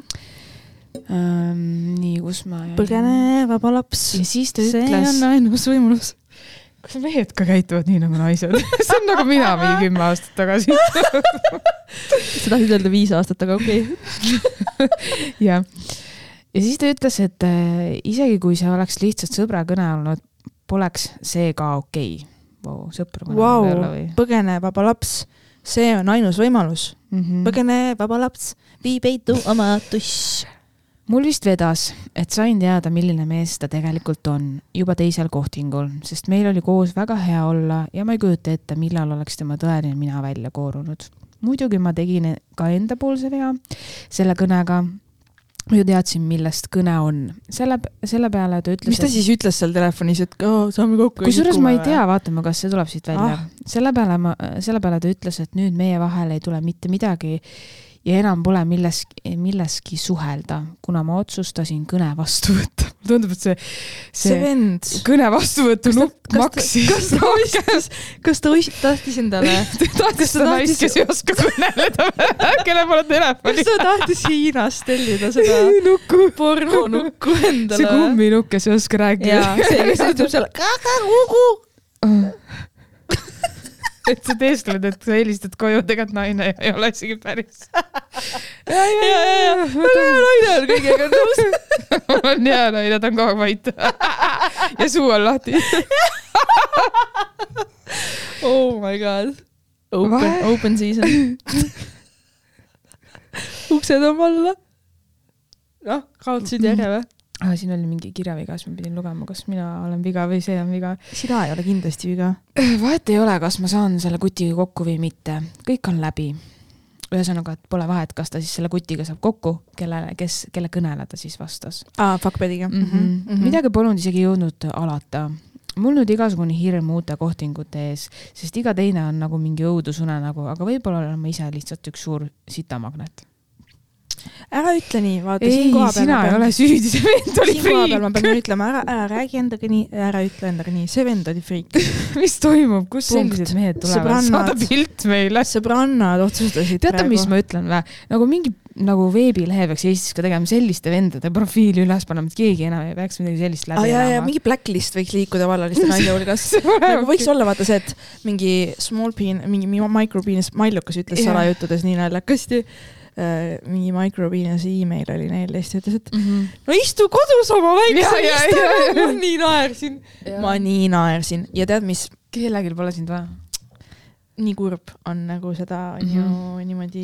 [SPEAKER 1] ähm,. nii, kus ma
[SPEAKER 2] põgene vaba laps.
[SPEAKER 1] ja siis ta
[SPEAKER 2] see
[SPEAKER 1] ütles
[SPEAKER 2] on ainus võimalus.
[SPEAKER 1] kas mehed ka käituvad nii nagu naised? see on nagu mina mingi kümme aastat tagasi.
[SPEAKER 2] sa tahtsid öelda viis aastat, aga okei okay.
[SPEAKER 1] jah. Ja siis ta ütles, et äh, isegi kui see oleks lihtsalt sõbra kõne olnud, poleks see ka okei okay. wow,. sõpru kõne
[SPEAKER 2] Vau,
[SPEAKER 1] võib-olla või
[SPEAKER 2] põgene vaba laps, see on ainus võimalus.
[SPEAKER 1] mm? -hmm.
[SPEAKER 2] põgene vaba laps, vii peitu oma tuss.
[SPEAKER 1] mul vist vedas, et sain teada, milline mees ta tegelikult on juba teisel kohtingul, sest meil oli koos väga hea olla ja ma ei kujuta ette, millal oleks tema tõeline mina välja koorunud. muidugi ma tegin ka endapoolse vea selle kõnega. Ma ju teadsin, millest kõne on. selle, selle peale ta ütles.
[SPEAKER 2] mis ta siis ütles seal telefonis, et oh, saame kokku?
[SPEAKER 1] kusjuures ma ei tea, vaatame, kas see tuleb siit välja
[SPEAKER 2] Ah.
[SPEAKER 1] selle peale ma, selle peale ta ütles, et nüüd meie vahele ei tule mitte midagi ja enam pole milleski, milleski suhelda, kuna ma otsustasin kõne vastu võtta. tundub, et see,
[SPEAKER 2] see
[SPEAKER 1] see kõne vastuvõtu
[SPEAKER 2] ta-
[SPEAKER 1] nupp
[SPEAKER 2] kas ta-
[SPEAKER 1] maksis
[SPEAKER 2] kas ta ostis, kas ta ostis, tahtis endale,
[SPEAKER 1] tahtis seda naist, kes ei oska kõneleda, kellel pole telefoni
[SPEAKER 2] kas. ta tahtis Hiinast tellida seda
[SPEAKER 1] nukku.
[SPEAKER 2] pornonukku endale?
[SPEAKER 1] see kumminukk, kes ei oska rääkida
[SPEAKER 2] see, kes ütleb seal kakakuku.
[SPEAKER 1] et sa teeskled, et sa helistad koju, tegelikult naine ei ole isegi päris. ja, ja,
[SPEAKER 2] ja, ja, ja, naine on kõigega nõus.
[SPEAKER 1] on hea naine, ta on kogu aeg vait. ja suu on lahti.
[SPEAKER 2] Oh my god. Open open season. uksed on valla. noh, kaotasid järje või?
[SPEAKER 1] ah,. siin oli mingi kirjaviga, siis ma pidin lugema, kas mina olen viga või see on viga.
[SPEAKER 2] sina ei ole kindlasti viga.
[SPEAKER 1] vahet ei ole, kas ma saan selle kutiga kokku või mitte, kõik on läbi. ühesõnaga, et pole vahet, kas ta siis selle kutiga saab kokku, kellele, kes, kelle kõnele ta siis vastas
[SPEAKER 2] aa, fuckbediga
[SPEAKER 1] mm. -hmm. Mm -hmm. midagi polnud isegi jõudnud alata. mul nüüd igasugune hirm uute kohtingute ees, sest iga teine on nagu mingi õudusunenägu, aga võib-olla olen ma ise lihtsalt üks suur sitamagnet.
[SPEAKER 2] Ära ütle nii, vaata
[SPEAKER 1] ei
[SPEAKER 2] siin koha, peal
[SPEAKER 1] sina ei ole süüdi, see vend oli
[SPEAKER 2] siin koha peal ma
[SPEAKER 1] friik.
[SPEAKER 2] pean ütlema, ära, ära räägi endaga nii, ära ütle endaga nii, see vend oli friik.
[SPEAKER 1] mis toimub, kust sellised mehed tulevad, saada pilt meile.
[SPEAKER 2] sõbrannad otsustasid
[SPEAKER 1] teate, mis ma ütlen või? nagu mingi nagu veebilehe peaks Eestis ka tegema selliste vendade profiili üles panema, et keegi enam ei peaks midagi sellist läbi
[SPEAKER 2] jaa, jaa,
[SPEAKER 1] elama.
[SPEAKER 2] mingi blacklist võiks liikuda vallaliste naiste hulgas. nagu võiks olla vaata see, et mingi small peen, mingi mi- micropenis Mallukas ütles salajuttudes nii naljakasti. Mingi micropenis email oli neil ja siis ta ütles, et
[SPEAKER 1] mm. -hmm.
[SPEAKER 2] no istu kodus oma väikse
[SPEAKER 1] Jaa, jaa, jaa,
[SPEAKER 2] istega,
[SPEAKER 1] jaa.
[SPEAKER 2] ma nii naersin. ma nii naersin ja tead, mis
[SPEAKER 1] kellelgi pole sind vaja.
[SPEAKER 2] nii kurb on nagu seda on ju
[SPEAKER 1] Mhm.
[SPEAKER 2] niimoodi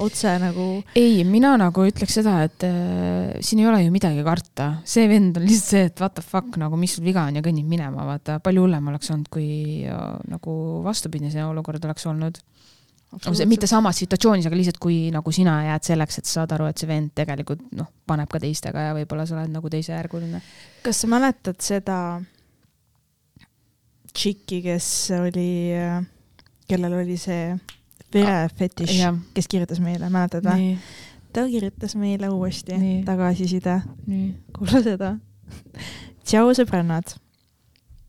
[SPEAKER 2] otse nagu
[SPEAKER 1] ei, mina nagu ütleks seda, et äh, siin ei ole ju midagi karta, see vend on lihtsalt see, et what the fuck nagu, mis sul viga on ja kõnnib minema, vaata palju hullem oleks olnud, kui äh, nagu vastupidine olukord oleks olnud. Mitte samas situatsioonis, aga lihtsalt kui nagu sina jääd selleks, et sa saad aru, et see vend tegelikult noh, paneb ka teistega ja võib-olla sa oled nagu teisejärguline.
[SPEAKER 2] kas sa mäletad seda tšiki, kes oli, kellel oli see verefetiš,
[SPEAKER 1] jah,
[SPEAKER 2] kes kirjutas meile, mäletad või? ta kirjutas meile uuesti tagasiside, kuula seda. tšau, sõbrannad.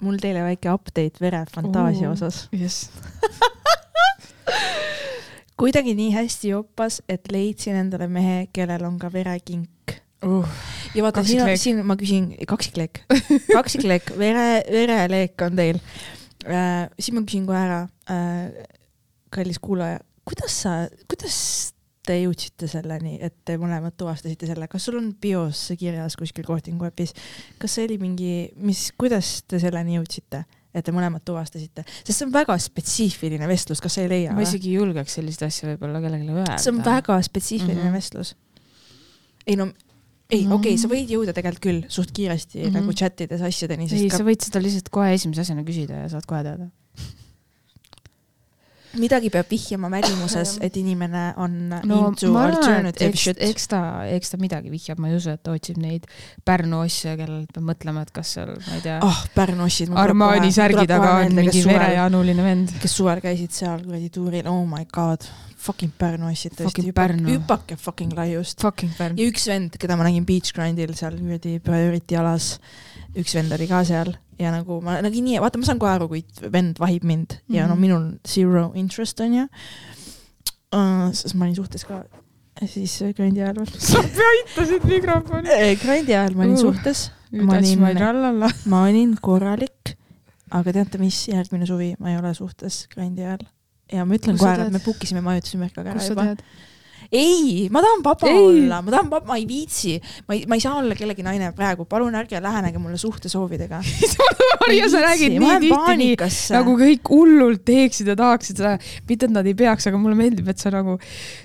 [SPEAKER 2] mul teile väike update verefantaasia osas.
[SPEAKER 1] jess.
[SPEAKER 2] Kuidagi nii hästi joppas, et leidsin endale mehe, kellel on ka verekink.
[SPEAKER 1] Uh,
[SPEAKER 2] ja vaata, siin,
[SPEAKER 1] Kaksikleek.
[SPEAKER 2] siin ma küsin, kaksikleek, kaksikleek, vere, vereleek on teil äh,. siis ma küsin kohe ära äh,, kallis kuulaja, kuidas sa, kuidas te jõudsite selleni, et te mõlemad tuvastasite selle, kas sul on bios see kirjas kuskil kohtingu äpis, kas see oli mingi, mis, kuidas te selleni jõudsite, et te mõlemad tuvastasite, sest see on väga spetsiifiline vestlus, kas sa ei leia
[SPEAKER 1] ma isegi ei julgeks sellist asja võib-olla kellelegi öelda.
[SPEAKER 2] see on väga spetsiifiline mm. -hmm. vestlus. ei no, ei
[SPEAKER 1] Mhm.
[SPEAKER 2] okei okay,, sa võid jõuda tegelikult küll suht kiiresti mm. -hmm. nagu chat ides asjadeni,
[SPEAKER 1] ei,
[SPEAKER 2] sest
[SPEAKER 1] sa
[SPEAKER 2] ka
[SPEAKER 1] võid seda lihtsalt kohe esimese asjana küsida ja saad kohe teada.
[SPEAKER 2] Midagi peab vihjama välimuses, et inimene on
[SPEAKER 1] no
[SPEAKER 2] into alternative shit.
[SPEAKER 1] eks ta, eks ta midagi vihjab, ma ei usu, et ta otsib neid Pärnu asju, kellel peab mõtlema, et kas seal, ma ei tea
[SPEAKER 2] ah, Pärnu ossid.
[SPEAKER 1] Armani särgi taga on mingi verejanuline vend.
[SPEAKER 2] kes suvel käisid seal kuradi tuuril, oh my god, fucking Pärnu ossid tõesti hüpake fucking laiust. Ja üks vend, keda ma nägin Beach Grindil seal kuradi Priority alas, üks vend oli ka seal ja nagu ma nägin nii, vaata, ma saan kohe aru, kui vend vahib mind mm -hmm. ja no
[SPEAKER 1] Mhm.
[SPEAKER 2] minul zero interest onju uh,. sest ma olin suhtes ka siis äh, grindi ajal veel.
[SPEAKER 1] sa peitasid mikrofoni.
[SPEAKER 2] grindi ajal ma olin
[SPEAKER 1] Uh.
[SPEAKER 2] suhtes, ma olin, ma olin korralik, aga teate mis, järgmine suvi ma ei ole suhtes grindi ajal. ja ma ütlen
[SPEAKER 1] Kus sa
[SPEAKER 2] kohe et me book isime majutuse Merkaga ära
[SPEAKER 1] kust sa
[SPEAKER 2] juba.
[SPEAKER 1] tead?
[SPEAKER 2] ei, ma tahan vaba
[SPEAKER 1] Ei.
[SPEAKER 2] olla, ma tahan vaba, ma ei viitsi, ma ei, ma ei saa olla kellegi naine praegu, palun ärge lähenege mulle suhtesoovidega.
[SPEAKER 1] Maria, sa räägid nii tihti nii, nagu kõik hullult teeksid ja tahaksid seda, mitte et nad ei peaks, aga mulle meeldib, et sa nagu,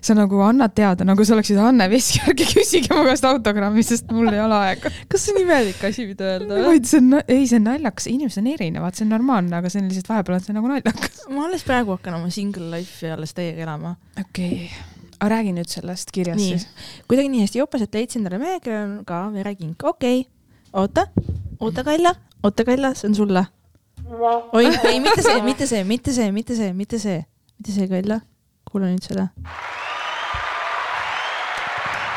[SPEAKER 1] sa nagu annad teada, nagu sa oleksid Anne Veski, ärge küsige mu käest autogrammi, sest mul ei ole aega.
[SPEAKER 2] kas see on imelik asi, mida öelda?
[SPEAKER 1] vaid see on, ei, see on naljakas, inimesed on erinevad, see on normaalne, aga see on lihtsalt vahepeal on see nagu naljakas.
[SPEAKER 2] ma alles praegu hakkan oma single life'i alles täiega elama.
[SPEAKER 1] okei okay., aga räägi nüüd sellest kirjast
[SPEAKER 2] nii
[SPEAKER 1] siis.,
[SPEAKER 2] kuidagi nii hästi jopas, et leidsin talle mehe, kellel on ka verekink, okei okay., oota, oota Kalja, oota Kalja, see on sulle. oi, ei mitte see, mitte see, mitte see, mitte see, mitte see, mitte see Kalja, kuula nüüd seda.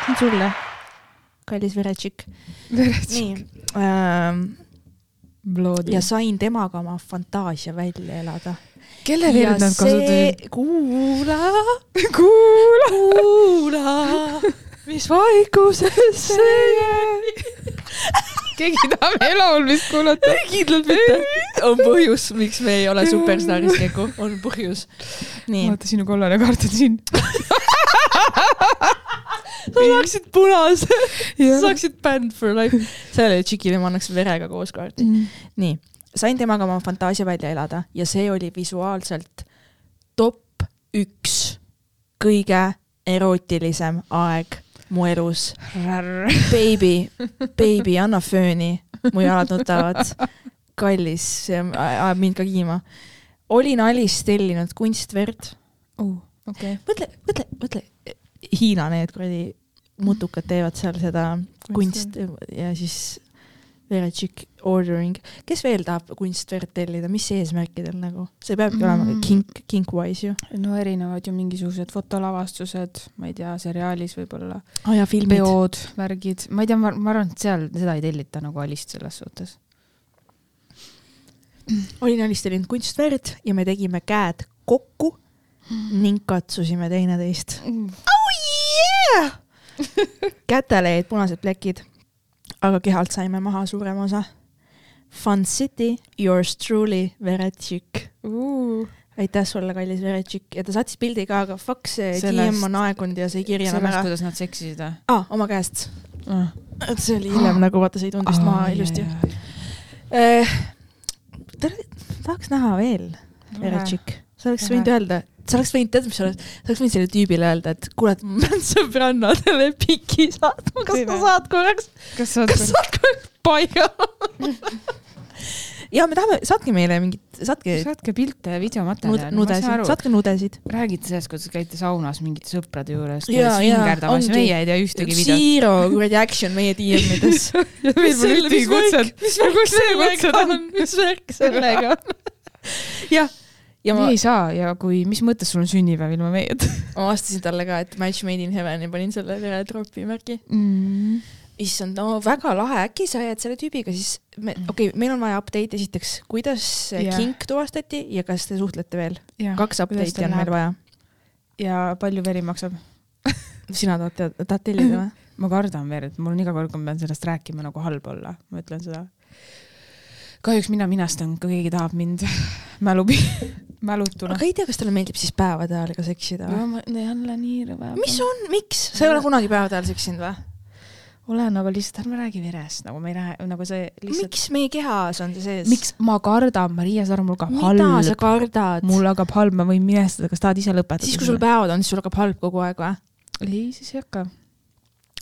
[SPEAKER 2] see on sulle, kallis veretšikk. nii, ähm, ja. sain temaga oma fantaasia välja elada.
[SPEAKER 1] Kelle verd nad kasutasid?
[SPEAKER 2] kuula,
[SPEAKER 1] kuula.
[SPEAKER 2] kuula, mis vaikusesse jäi.
[SPEAKER 1] keegi tahab elaulmist kuulata.
[SPEAKER 2] kindlalt mitte. on põhjus, miks me ei ole superstaaris Keku, on põhjus.
[SPEAKER 1] vaata, sinu kollane kaart on siin.
[SPEAKER 2] sa saaksid punase, sa saaksid band for life. sellele tšikile ma annaks verega koos kaardi. nii, sain temaga oma fantaasia välja elada ja see oli visuaalselt top üks kõige erootilisem aeg mu elus. Baby, baby, anna fööni, mu jalad nutavad. kallis, see ajab mind ka kiima. olin Alice tellinud kunstverd.
[SPEAKER 1] okei.
[SPEAKER 2] mõtle, mõtle, mõtle, Hiina need kuradi mutukad teevad seal seda kunst ja siis veretšik ordering. kes veel tahab kunstverd tellida, mis eesmärkidel nagu? see peabki mm. olema
[SPEAKER 1] Mm.
[SPEAKER 2] kink, kink-wise ju.
[SPEAKER 1] no erinevad ju mingisugused fotolavastused, ma ei tea, seriaalis võib-olla,
[SPEAKER 2] oh,
[SPEAKER 1] peod, värgid, ma ei tea, ma ma arvan, et seal seda ei tellita nagu Alist selles suhtes.
[SPEAKER 2] olin Alice tellinud kunstverd ja me tegime käed kokku ning katsusime teineteist. oh yeah! kätele jäid punased plekid, aga kehalt saime maha suurema osa. Fun City, yours truly, Veretšik. aitäh sulle, kallis Veretšik ja ta saatis pildi ka, aga fuck see
[SPEAKER 1] Sellest-
[SPEAKER 2] DM on aegunud ja see ei kirja enam ära.
[SPEAKER 1] kuidas nad seksisid või
[SPEAKER 2] aa, oma käest.
[SPEAKER 1] ah.?
[SPEAKER 2] see oli hiljem nagu vaata, see ei tulnud vist maha ilusti. tahaks näha veel Veretšik, sa oleks võinud öelda, sa oleks võinud, tead, mis sa oleks, sa oleks võinud sellele tüübile öelda, et kuule, et ma pean sõbrannadele piki saatma, kas sa saad korraks,
[SPEAKER 1] kas sa
[SPEAKER 2] kas sa saad korraks paiga? ja me tahame, saatke meile mingit, saatke
[SPEAKER 1] saatke pilte ja
[SPEAKER 2] nud,
[SPEAKER 1] videomaterjali,
[SPEAKER 2] nudesid, saatke nudesid.
[SPEAKER 1] räägite sellest, kuidas käite saunas mingite sõprade juures, vingerdamas ja
[SPEAKER 2] ongi.
[SPEAKER 1] meie ei tea ühtegi videot.
[SPEAKER 2] Zero kuradi action meie
[SPEAKER 1] ja meil pole ühtegi kutset.
[SPEAKER 2] mis värk sellega on, mis värk sellega on? jah, ja ma
[SPEAKER 1] ei saa ja kui, mis mõttes sul on sünnipäev ilma meieta
[SPEAKER 2] ma vastasin talle ka, et match made in heaven ja panin selle veretropi märgi.
[SPEAKER 1] mm.?
[SPEAKER 2] issand, no väga lahe, äkki sa jääd selle tüübiga siis, me, okei okay,, meil on vaja update esiteks, kuidas see
[SPEAKER 1] Jah.
[SPEAKER 2] kink tuvastati ja kas te suhtlete veel?
[SPEAKER 1] ja,
[SPEAKER 2] kaks update'i on meil
[SPEAKER 1] läheb?
[SPEAKER 2] vaja.
[SPEAKER 1] ja palju veri maksab?
[SPEAKER 2] sina tahad teada, tahad tellida või?
[SPEAKER 1] ma kardan verd, mul on iga kord, kui ma pean sellest rääkima nagu halb olla, ma ütlen seda. kahjuks mina minastan, kui keegi tahab mind mälupi, mälutuna.
[SPEAKER 2] aga ei tea, kas talle meeldib siis päevade ajal ka seksida või?
[SPEAKER 1] jälle nii rõve.
[SPEAKER 2] mis on, miks? sa ei ole kunagi päevade ajal seksinud või?
[SPEAKER 1] olen, aga lihtsalt ärme räägi verest, nagu ma ei räägi, nagu see lihtsalt.
[SPEAKER 2] miks meie kehas on see sees?
[SPEAKER 1] miks ma kardan, Maria Saar, mul hakkab
[SPEAKER 2] mida sa
[SPEAKER 1] halb,
[SPEAKER 2] kardad?
[SPEAKER 1] mul hakkab halb, ma võin minestada, kas tahad ise lõpetada?
[SPEAKER 2] siis, kui sul päevad on, siis sul hakkab halb kogu aeg või?
[SPEAKER 1] ei, siis ei hakka.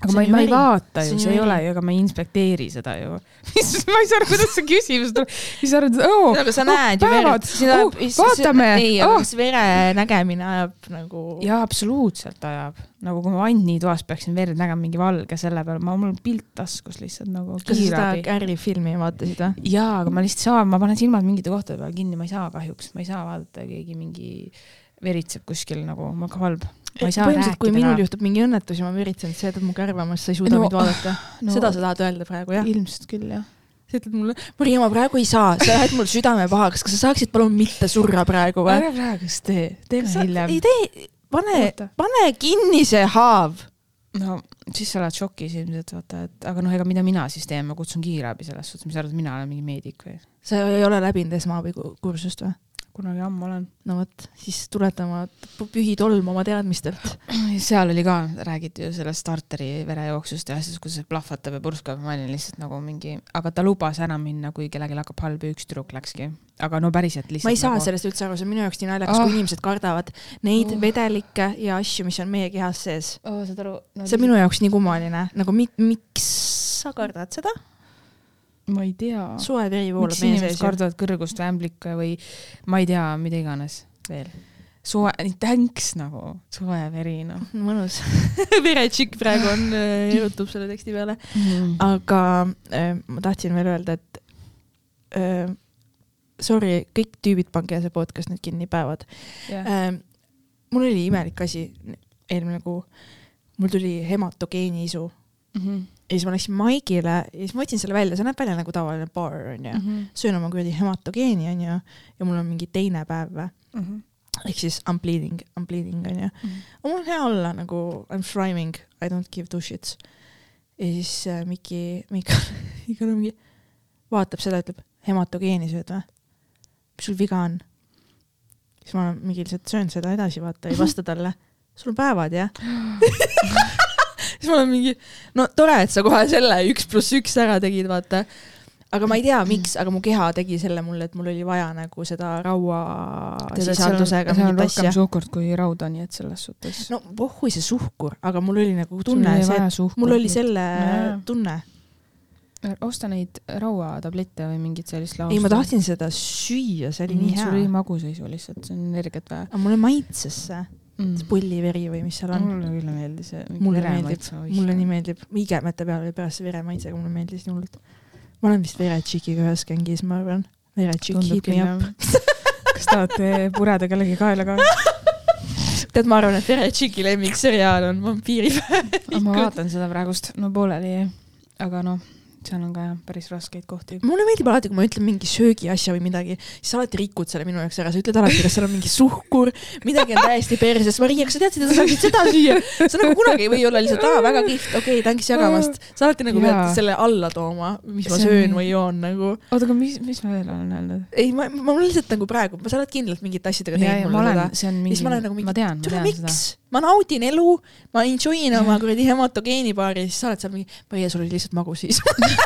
[SPEAKER 1] Aga ma ei,
[SPEAKER 2] ju
[SPEAKER 1] ma ei vaata ju,
[SPEAKER 2] ju
[SPEAKER 1] see ei ole ju, ega ma ei inspekteeri seda ju. mis, ma ei saa aru, kuidas see küsimus tuleb. siis sa arvad, et oo,
[SPEAKER 2] aga sa näed ju
[SPEAKER 1] päevad.
[SPEAKER 2] verd.
[SPEAKER 1] Oh, vaatame.
[SPEAKER 2] ei, aga
[SPEAKER 1] Oh.
[SPEAKER 2] kas vere nägemine ajab nagu.
[SPEAKER 1] jaa, absoluutselt ajab. nagu kui ma vannitoas peaksin verd nägema mingi valge selle peal, ma, mul on pilt taskus lihtsalt nagu
[SPEAKER 2] kas sa seda. Carri filmi vaatasid või?
[SPEAKER 1] jaa, aga ma lihtsalt ei saa, ma panen silmad mingite kohtade peal kinni, ma ei saa kahjuks, ma ei saa vaadata, keegi mingi veritseb kuskil nagu, mul hakkab halb. Ma ei saa
[SPEAKER 2] põhimõtteliselt, kui
[SPEAKER 1] rääkida
[SPEAKER 2] minul juhtub mingi õnnetus ja ma veritsen, siis sa jätad mu kärvama, sest sa ei suuda
[SPEAKER 1] No,
[SPEAKER 2] mind vaadata.
[SPEAKER 1] no,
[SPEAKER 2] seda sa tahad öelda praegu, jah?
[SPEAKER 1] ilmselt küll, jah.
[SPEAKER 2] sa ütled mulle, Maria, ma praegu ei saa, sa ajad mul südame pahaks, kas sa saaksid palun mitte surra praegu või?
[SPEAKER 1] ära praegu siis tee, teeme hiljem
[SPEAKER 2] ei. tee, pane pane kinni see haav.
[SPEAKER 1] no siis sa oled šokis ilmselt, vaata, et aga noh, ega mida mina siis teen, ma kutsun kiirabi selles suhtes, mis sa arvad, mina olen mingi meedik või?
[SPEAKER 2] sa ei ole läbinud esmaaabikursust või?
[SPEAKER 1] Kunagi ammu olen.
[SPEAKER 2] no vot, siis tuleta oma pühi tolm oma teadmistelt.
[SPEAKER 1] seal oli ka, räägiti ju sellest starteri verejooksust ja asjast, kuidas see plahvatab ja purskab ma olin lihtsalt nagu mingi, aga ta lubas ära minna, kui kellelgi hakkab halb ja üks tüdruk läkski. aga no päriselt lihtsalt.
[SPEAKER 2] ma ei saa
[SPEAKER 1] nagu...
[SPEAKER 2] sellest üldse aru, see on minu jaoks nii naljakas oh.,
[SPEAKER 1] Ah.
[SPEAKER 2] kui inimesed kardavad neid
[SPEAKER 1] oh.
[SPEAKER 2] vedelikke ja asju, mis on meie kehas sees.
[SPEAKER 1] oh,. saad aru no,
[SPEAKER 2] see on minu jaoks nii kummaline, nagu mi, miks sa kardad seda?
[SPEAKER 1] Ma ei tea.
[SPEAKER 2] soe veri voolab meie sees
[SPEAKER 1] kardavad kõrgust või ämblikke või ma ei tea, mida iganes veel. soe, thanks nagu, soe veri noh
[SPEAKER 2] mõnus. veretšikk praegu on, erutub selle teksti peale.
[SPEAKER 1] mm..
[SPEAKER 2] aga äh, ma tahtsin veel öelda, et äh, sorry, kõik tüübid, pange see podcast nüüd kinni, päevad
[SPEAKER 1] jah,
[SPEAKER 2] äh,. mul oli imelik asi eelmine kuu. mul tuli hematogeeni isu
[SPEAKER 1] Mhm.
[SPEAKER 2] Ja siis ma läksin Maigile ja siis ma võtsin selle välja, see näeb välja nagu tavaline bar onju.
[SPEAKER 1] Mhm.
[SPEAKER 2] söön oma kuradi hematogeeni onju ja mul on mingi teine päev või. ehk siis I m bleeding, I m bleeding onju. aga mul on hea olla nagu I m thriving, I don't give two shits. ja siis äh, Miki, Mikal, Mikal mingi, vaatab seda, ütleb hematogeeni sööd või? mis sul viga on? siis ma mingi lihtsalt söön seda edasi, vaata, ei vasta talle. sul on päevad jah? siis ma olen mingi, no tore, et sa kohe selle üks pluss üks ära tegid, vaata. aga ma ei tea, miks, aga mu keha tegi selle mulle, et mul oli vaja nagu seda rauasisaldusega
[SPEAKER 1] seal on
[SPEAKER 2] mingit
[SPEAKER 1] rohkem
[SPEAKER 2] asja.
[SPEAKER 1] suhkurt kui rauda, nii et selles suhtes.
[SPEAKER 2] no pohhui see suhkur, aga mul oli nagu tunne, mul oli selle
[SPEAKER 1] Jaa.
[SPEAKER 2] tunne.
[SPEAKER 1] osta neid rauatablette või mingit sellist lausta.
[SPEAKER 2] ei, ma tahtsin seda süüa, see oli nii
[SPEAKER 1] sul oli
[SPEAKER 2] hea.
[SPEAKER 1] maguseisu lihtsalt, see on energiat vaja
[SPEAKER 2] aga mulle maitses see,
[SPEAKER 1] mm.
[SPEAKER 2] see. pulliveri või mis seal on.
[SPEAKER 1] mulle küll ei meeldi see.
[SPEAKER 2] mulle meeldib, mulle nii meeldib, igemete peal oli pärast see veremaitsega, mulle meeldis nii hullult. ma olen vist veretšikiga ühes gängis, ma arvan. veretšik, hit me up.
[SPEAKER 1] kas tahate pureda kellegi kaela ka?
[SPEAKER 2] tead, ma arvan, et veretšiki lemmikseriaal on vampiiripäev.
[SPEAKER 1] ma vaatan seda praegust, no pooleli, aga noh, seal on ka jah päris raskeid kohti.
[SPEAKER 2] mulle meeldib alati, kui ma ütlen mingi söögiasja või midagi, siis sa alati rikud selle minu jaoks ära, sa ütled alati, kas seal on mingi suhkur, midagi on täiesti perses. Maria, kas sa teadsid, et sa saaksid seda süüa? sa nagu kunagi ei või olla lihtsalt, aa, väga kihvt, okei okay,, thanks jagamast. sa alati nagu pead selle alla tooma, mis ma
[SPEAKER 1] on
[SPEAKER 2] söön
[SPEAKER 1] nii-
[SPEAKER 2] või joon nagu.
[SPEAKER 1] oota, aga mis, mis ma veel olen öelnud?
[SPEAKER 2] ei, ma, ma lihtsalt nagu praegu, sa oled kindlalt mingite asjadega
[SPEAKER 1] ja, ja
[SPEAKER 2] teinud
[SPEAKER 1] ma
[SPEAKER 2] mulle seda.,
[SPEAKER 1] on
[SPEAKER 2] siis ma olen nagu mingi
[SPEAKER 1] ma ma
[SPEAKER 2] tule, miks? Ma naudin elu, ma enjoy in oma kuradi hematogeeni baari, siis sa oled seal mingi, Maria, sul oli lihtsalt magu siis.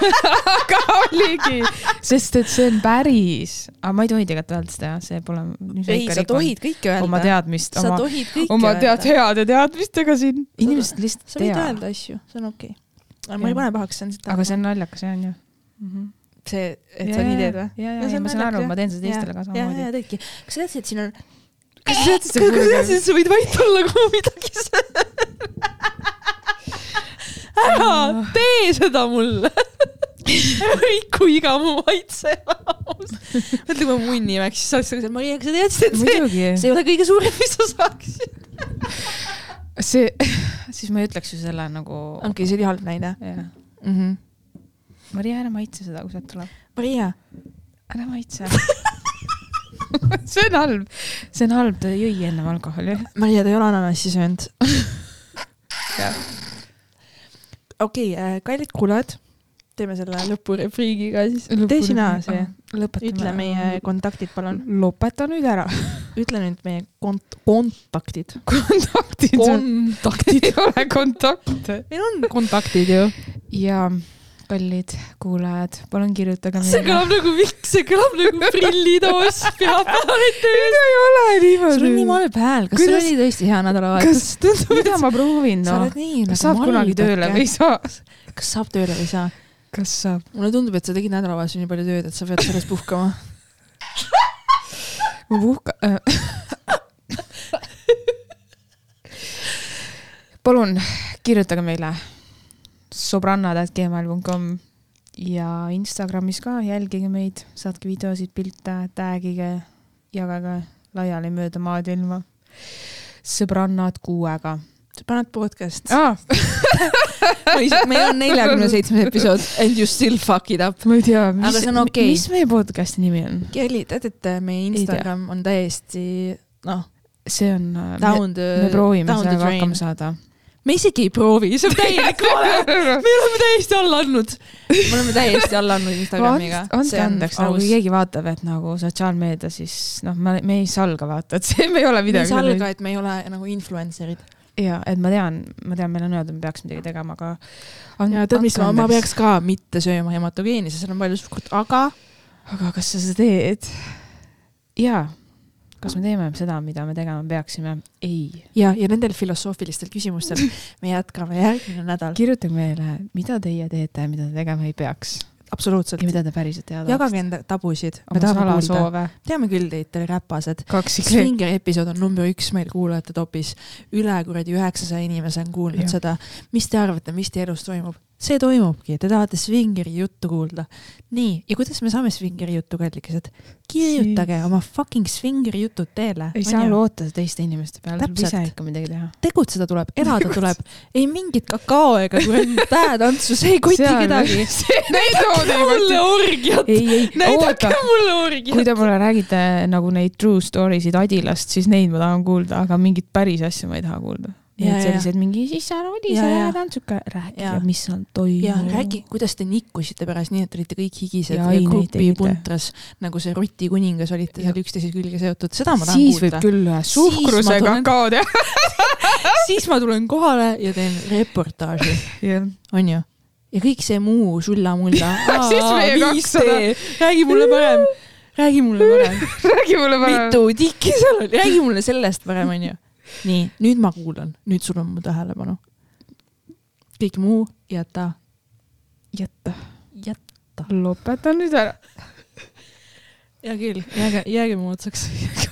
[SPEAKER 1] aga oligi, sest et see on päris, aga ma ei tohi tegelikult öelda seda, see pole.
[SPEAKER 2] ei, sa tohid kõike öelda.
[SPEAKER 1] oma teadmist,
[SPEAKER 2] sa
[SPEAKER 1] oma, oma tead. heade teadmistega siin. inimesed lihtsalt
[SPEAKER 2] sa võid
[SPEAKER 1] teavad,
[SPEAKER 2] öelda asju, see on okei okay.. ma ei pane pahaks, see on lihtsalt.
[SPEAKER 1] aga see on naljakas, see on ju mm. -hmm.
[SPEAKER 2] see, et sa nii teed või?
[SPEAKER 1] ja, ja, ja ma saan aru, ma teen seda teistele ka
[SPEAKER 2] ja, ja
[SPEAKER 1] samamoodi.
[SPEAKER 2] teedki. kas sa teadsid, et siin on,
[SPEAKER 1] kas
[SPEAKER 2] kas sa teadsid, et sa võid vait olla, kui ma midagi söön? ära tee seda mulle. riku iga mu maitse jaoks. mõtle, kui ma munni jääks, siis oleks nagu, Maria, kas sa teadsid, et see, see ei ole kõige suurem, mis sa saaksid?
[SPEAKER 1] see, siis ma ei ütleks ju selle nagu.
[SPEAKER 2] okei, see oli halb näide mm. -hmm.
[SPEAKER 1] Maria, ära maitse seda, kui sealt tuleb.
[SPEAKER 2] Maria,
[SPEAKER 1] ära maitse. see on halb, see on halb, ta jõi ennem alkoholi.
[SPEAKER 2] Maria, ta ei ole ananassi söönud. Okei, kallid kuulajad, teeme selle lõpurepliigi ka siis. tee sina see,
[SPEAKER 1] lõpetame.
[SPEAKER 2] ütle meie kontaktid, palun.
[SPEAKER 1] lõpeta nüüd ära.
[SPEAKER 2] ütle nüüd meie kont-, kontaktid.
[SPEAKER 1] kontaktid.
[SPEAKER 2] kontaktid.
[SPEAKER 1] ei ole kontakte.
[SPEAKER 2] meil on kontaktid ju.
[SPEAKER 1] ja kallid kuulajad, palun kirjutage
[SPEAKER 2] see kõlab nagu miks, see kõlab nagu prillitoos pühapäeval.
[SPEAKER 1] ei ole niimoodi.
[SPEAKER 2] sul on nii malbe hääl, kas sul
[SPEAKER 1] Kuidas-
[SPEAKER 2] oli tõesti hea nädalavahetus?
[SPEAKER 1] mida ma proovin,
[SPEAKER 2] sa
[SPEAKER 1] noh
[SPEAKER 2] oled. nii
[SPEAKER 1] kas saab kunagi tööle või ei saa?
[SPEAKER 2] kas saab tööle või ei saa?
[SPEAKER 1] kas saab?
[SPEAKER 2] mulle tundub, et sa tegid nädalavahetusel nii palju tööd, et sa pead sellest puhkama.
[SPEAKER 1] ma puhka- äh. palun kirjutage meile sobrannad.gmail.com ja Instagramis ka, jälgige meid, saatke videosid, pilte, tag'ige, jagage laiali mööda maailma. sõbrannad kuuega
[SPEAKER 2] paned podcast.
[SPEAKER 1] ah,.
[SPEAKER 2] meil on neljakümne seitsmes episood and you still fuck it up.
[SPEAKER 1] ma ei tea, mis
[SPEAKER 2] okei.
[SPEAKER 1] mis meie podcast'i nimi on?
[SPEAKER 2] Kelly, tead, et meie Instagram on täiesti noh,
[SPEAKER 1] see on, me,
[SPEAKER 2] down the,
[SPEAKER 1] me proovime sellega hakkama. saada.
[SPEAKER 2] Me isegi ei proovi, see on täielik vale. me oleme täiesti alla andnud. me oleme täiesti alla andnud Instagramiga.
[SPEAKER 1] andke andeks, nagu kui keegi vaatab, et nagu sotsiaalmeedia, siis noh, me, ei salga vaata, et see, me ei ole
[SPEAKER 2] me ei
[SPEAKER 1] midagi.
[SPEAKER 2] salga, et me ei ole nagu influencer'id.
[SPEAKER 1] ja, et ma tean, ma tean, meil on öeldud, me peaks midagi tegema, aga.
[SPEAKER 2] ja tead, mis ma, ma peaks ka mitte sööma hematogeeni, sest seal on palju suhkrut, aga
[SPEAKER 1] aga kas sa seda teed? jaa. Kas me teeme seda, mida me tegema peaksime? ei.
[SPEAKER 2] ja, ja nendel filosoofilistel küsimustel me jätkame järgmine nädal.
[SPEAKER 1] kirjutage meile, mida teie teete ja mida te tegema ei peaks
[SPEAKER 2] absoluutselt
[SPEAKER 1] ja. mida te päriselt teada
[SPEAKER 2] jagage enda tabusid, me tahame kuulda. teame küll teid, te räpased. Swingeri episood on number üks meil kuulajate topis. üle kuradi üheksasaja inimese on kuulnud
[SPEAKER 1] Jah.
[SPEAKER 2] seda. mis te arvate, mis teie elus toimub? See toimubki, te tahate svingeri juttu kuulda. nii, ja kuidas me saame svingeri juttu, kallikesed? kirjutage oma fucking svingeri jutud teele.
[SPEAKER 1] ei saa loota teiste inimeste peale, tuleb ise ikka midagi teha.
[SPEAKER 2] tegutseda tuleb, elada tuleb, ei mingit kakao ega tähetantsu, see ei koti kedagi. näidake mulle orgiat, näidake mulle
[SPEAKER 1] kui
[SPEAKER 2] orgiat.
[SPEAKER 1] te mulle räägite nagu neid true story sid Adilast, siis neid ma tahan kuulda, aga mingit päris asju ma ei taha kuulda. Nii et sellised mingi, siis seal oli see
[SPEAKER 2] ja.
[SPEAKER 1] tantsuka, rääkige mis seal toimub.
[SPEAKER 2] räägi, kuidas te nikkusite pärast nii, et olite kõik higised
[SPEAKER 1] Ja
[SPEAKER 2] ja,
[SPEAKER 1] ei,
[SPEAKER 2] ja
[SPEAKER 1] neid
[SPEAKER 2] grupi
[SPEAKER 1] tegite.
[SPEAKER 2] puntras nagu see Ruti kuningas olite seal üksteise külge seotud, seda ma tahan
[SPEAKER 1] siis võib
[SPEAKER 2] kuulda.
[SPEAKER 1] küll ühe
[SPEAKER 2] Siis
[SPEAKER 1] suhkruse
[SPEAKER 2] ma tulen-
[SPEAKER 1] kakaod jah.
[SPEAKER 2] siis ma tulen kohale ja teen reportaaži, onju. ja kõik see muu sulla-mulla.
[SPEAKER 1] Siis meie 200.
[SPEAKER 2] räägi mulle parem, räägi mulle parem.
[SPEAKER 1] räägi mulle parem.
[SPEAKER 2] mitu tikki seal oli, räägi mulle sellest parem, onju. nii, nüüd ma kuulan, nüüd sul on mu tähelepanu. kõik muu jäta,
[SPEAKER 1] jäta,
[SPEAKER 2] jäta.
[SPEAKER 1] lõpeta nüüd ära.
[SPEAKER 2] hea küll, jääge, jääge mu otsaks.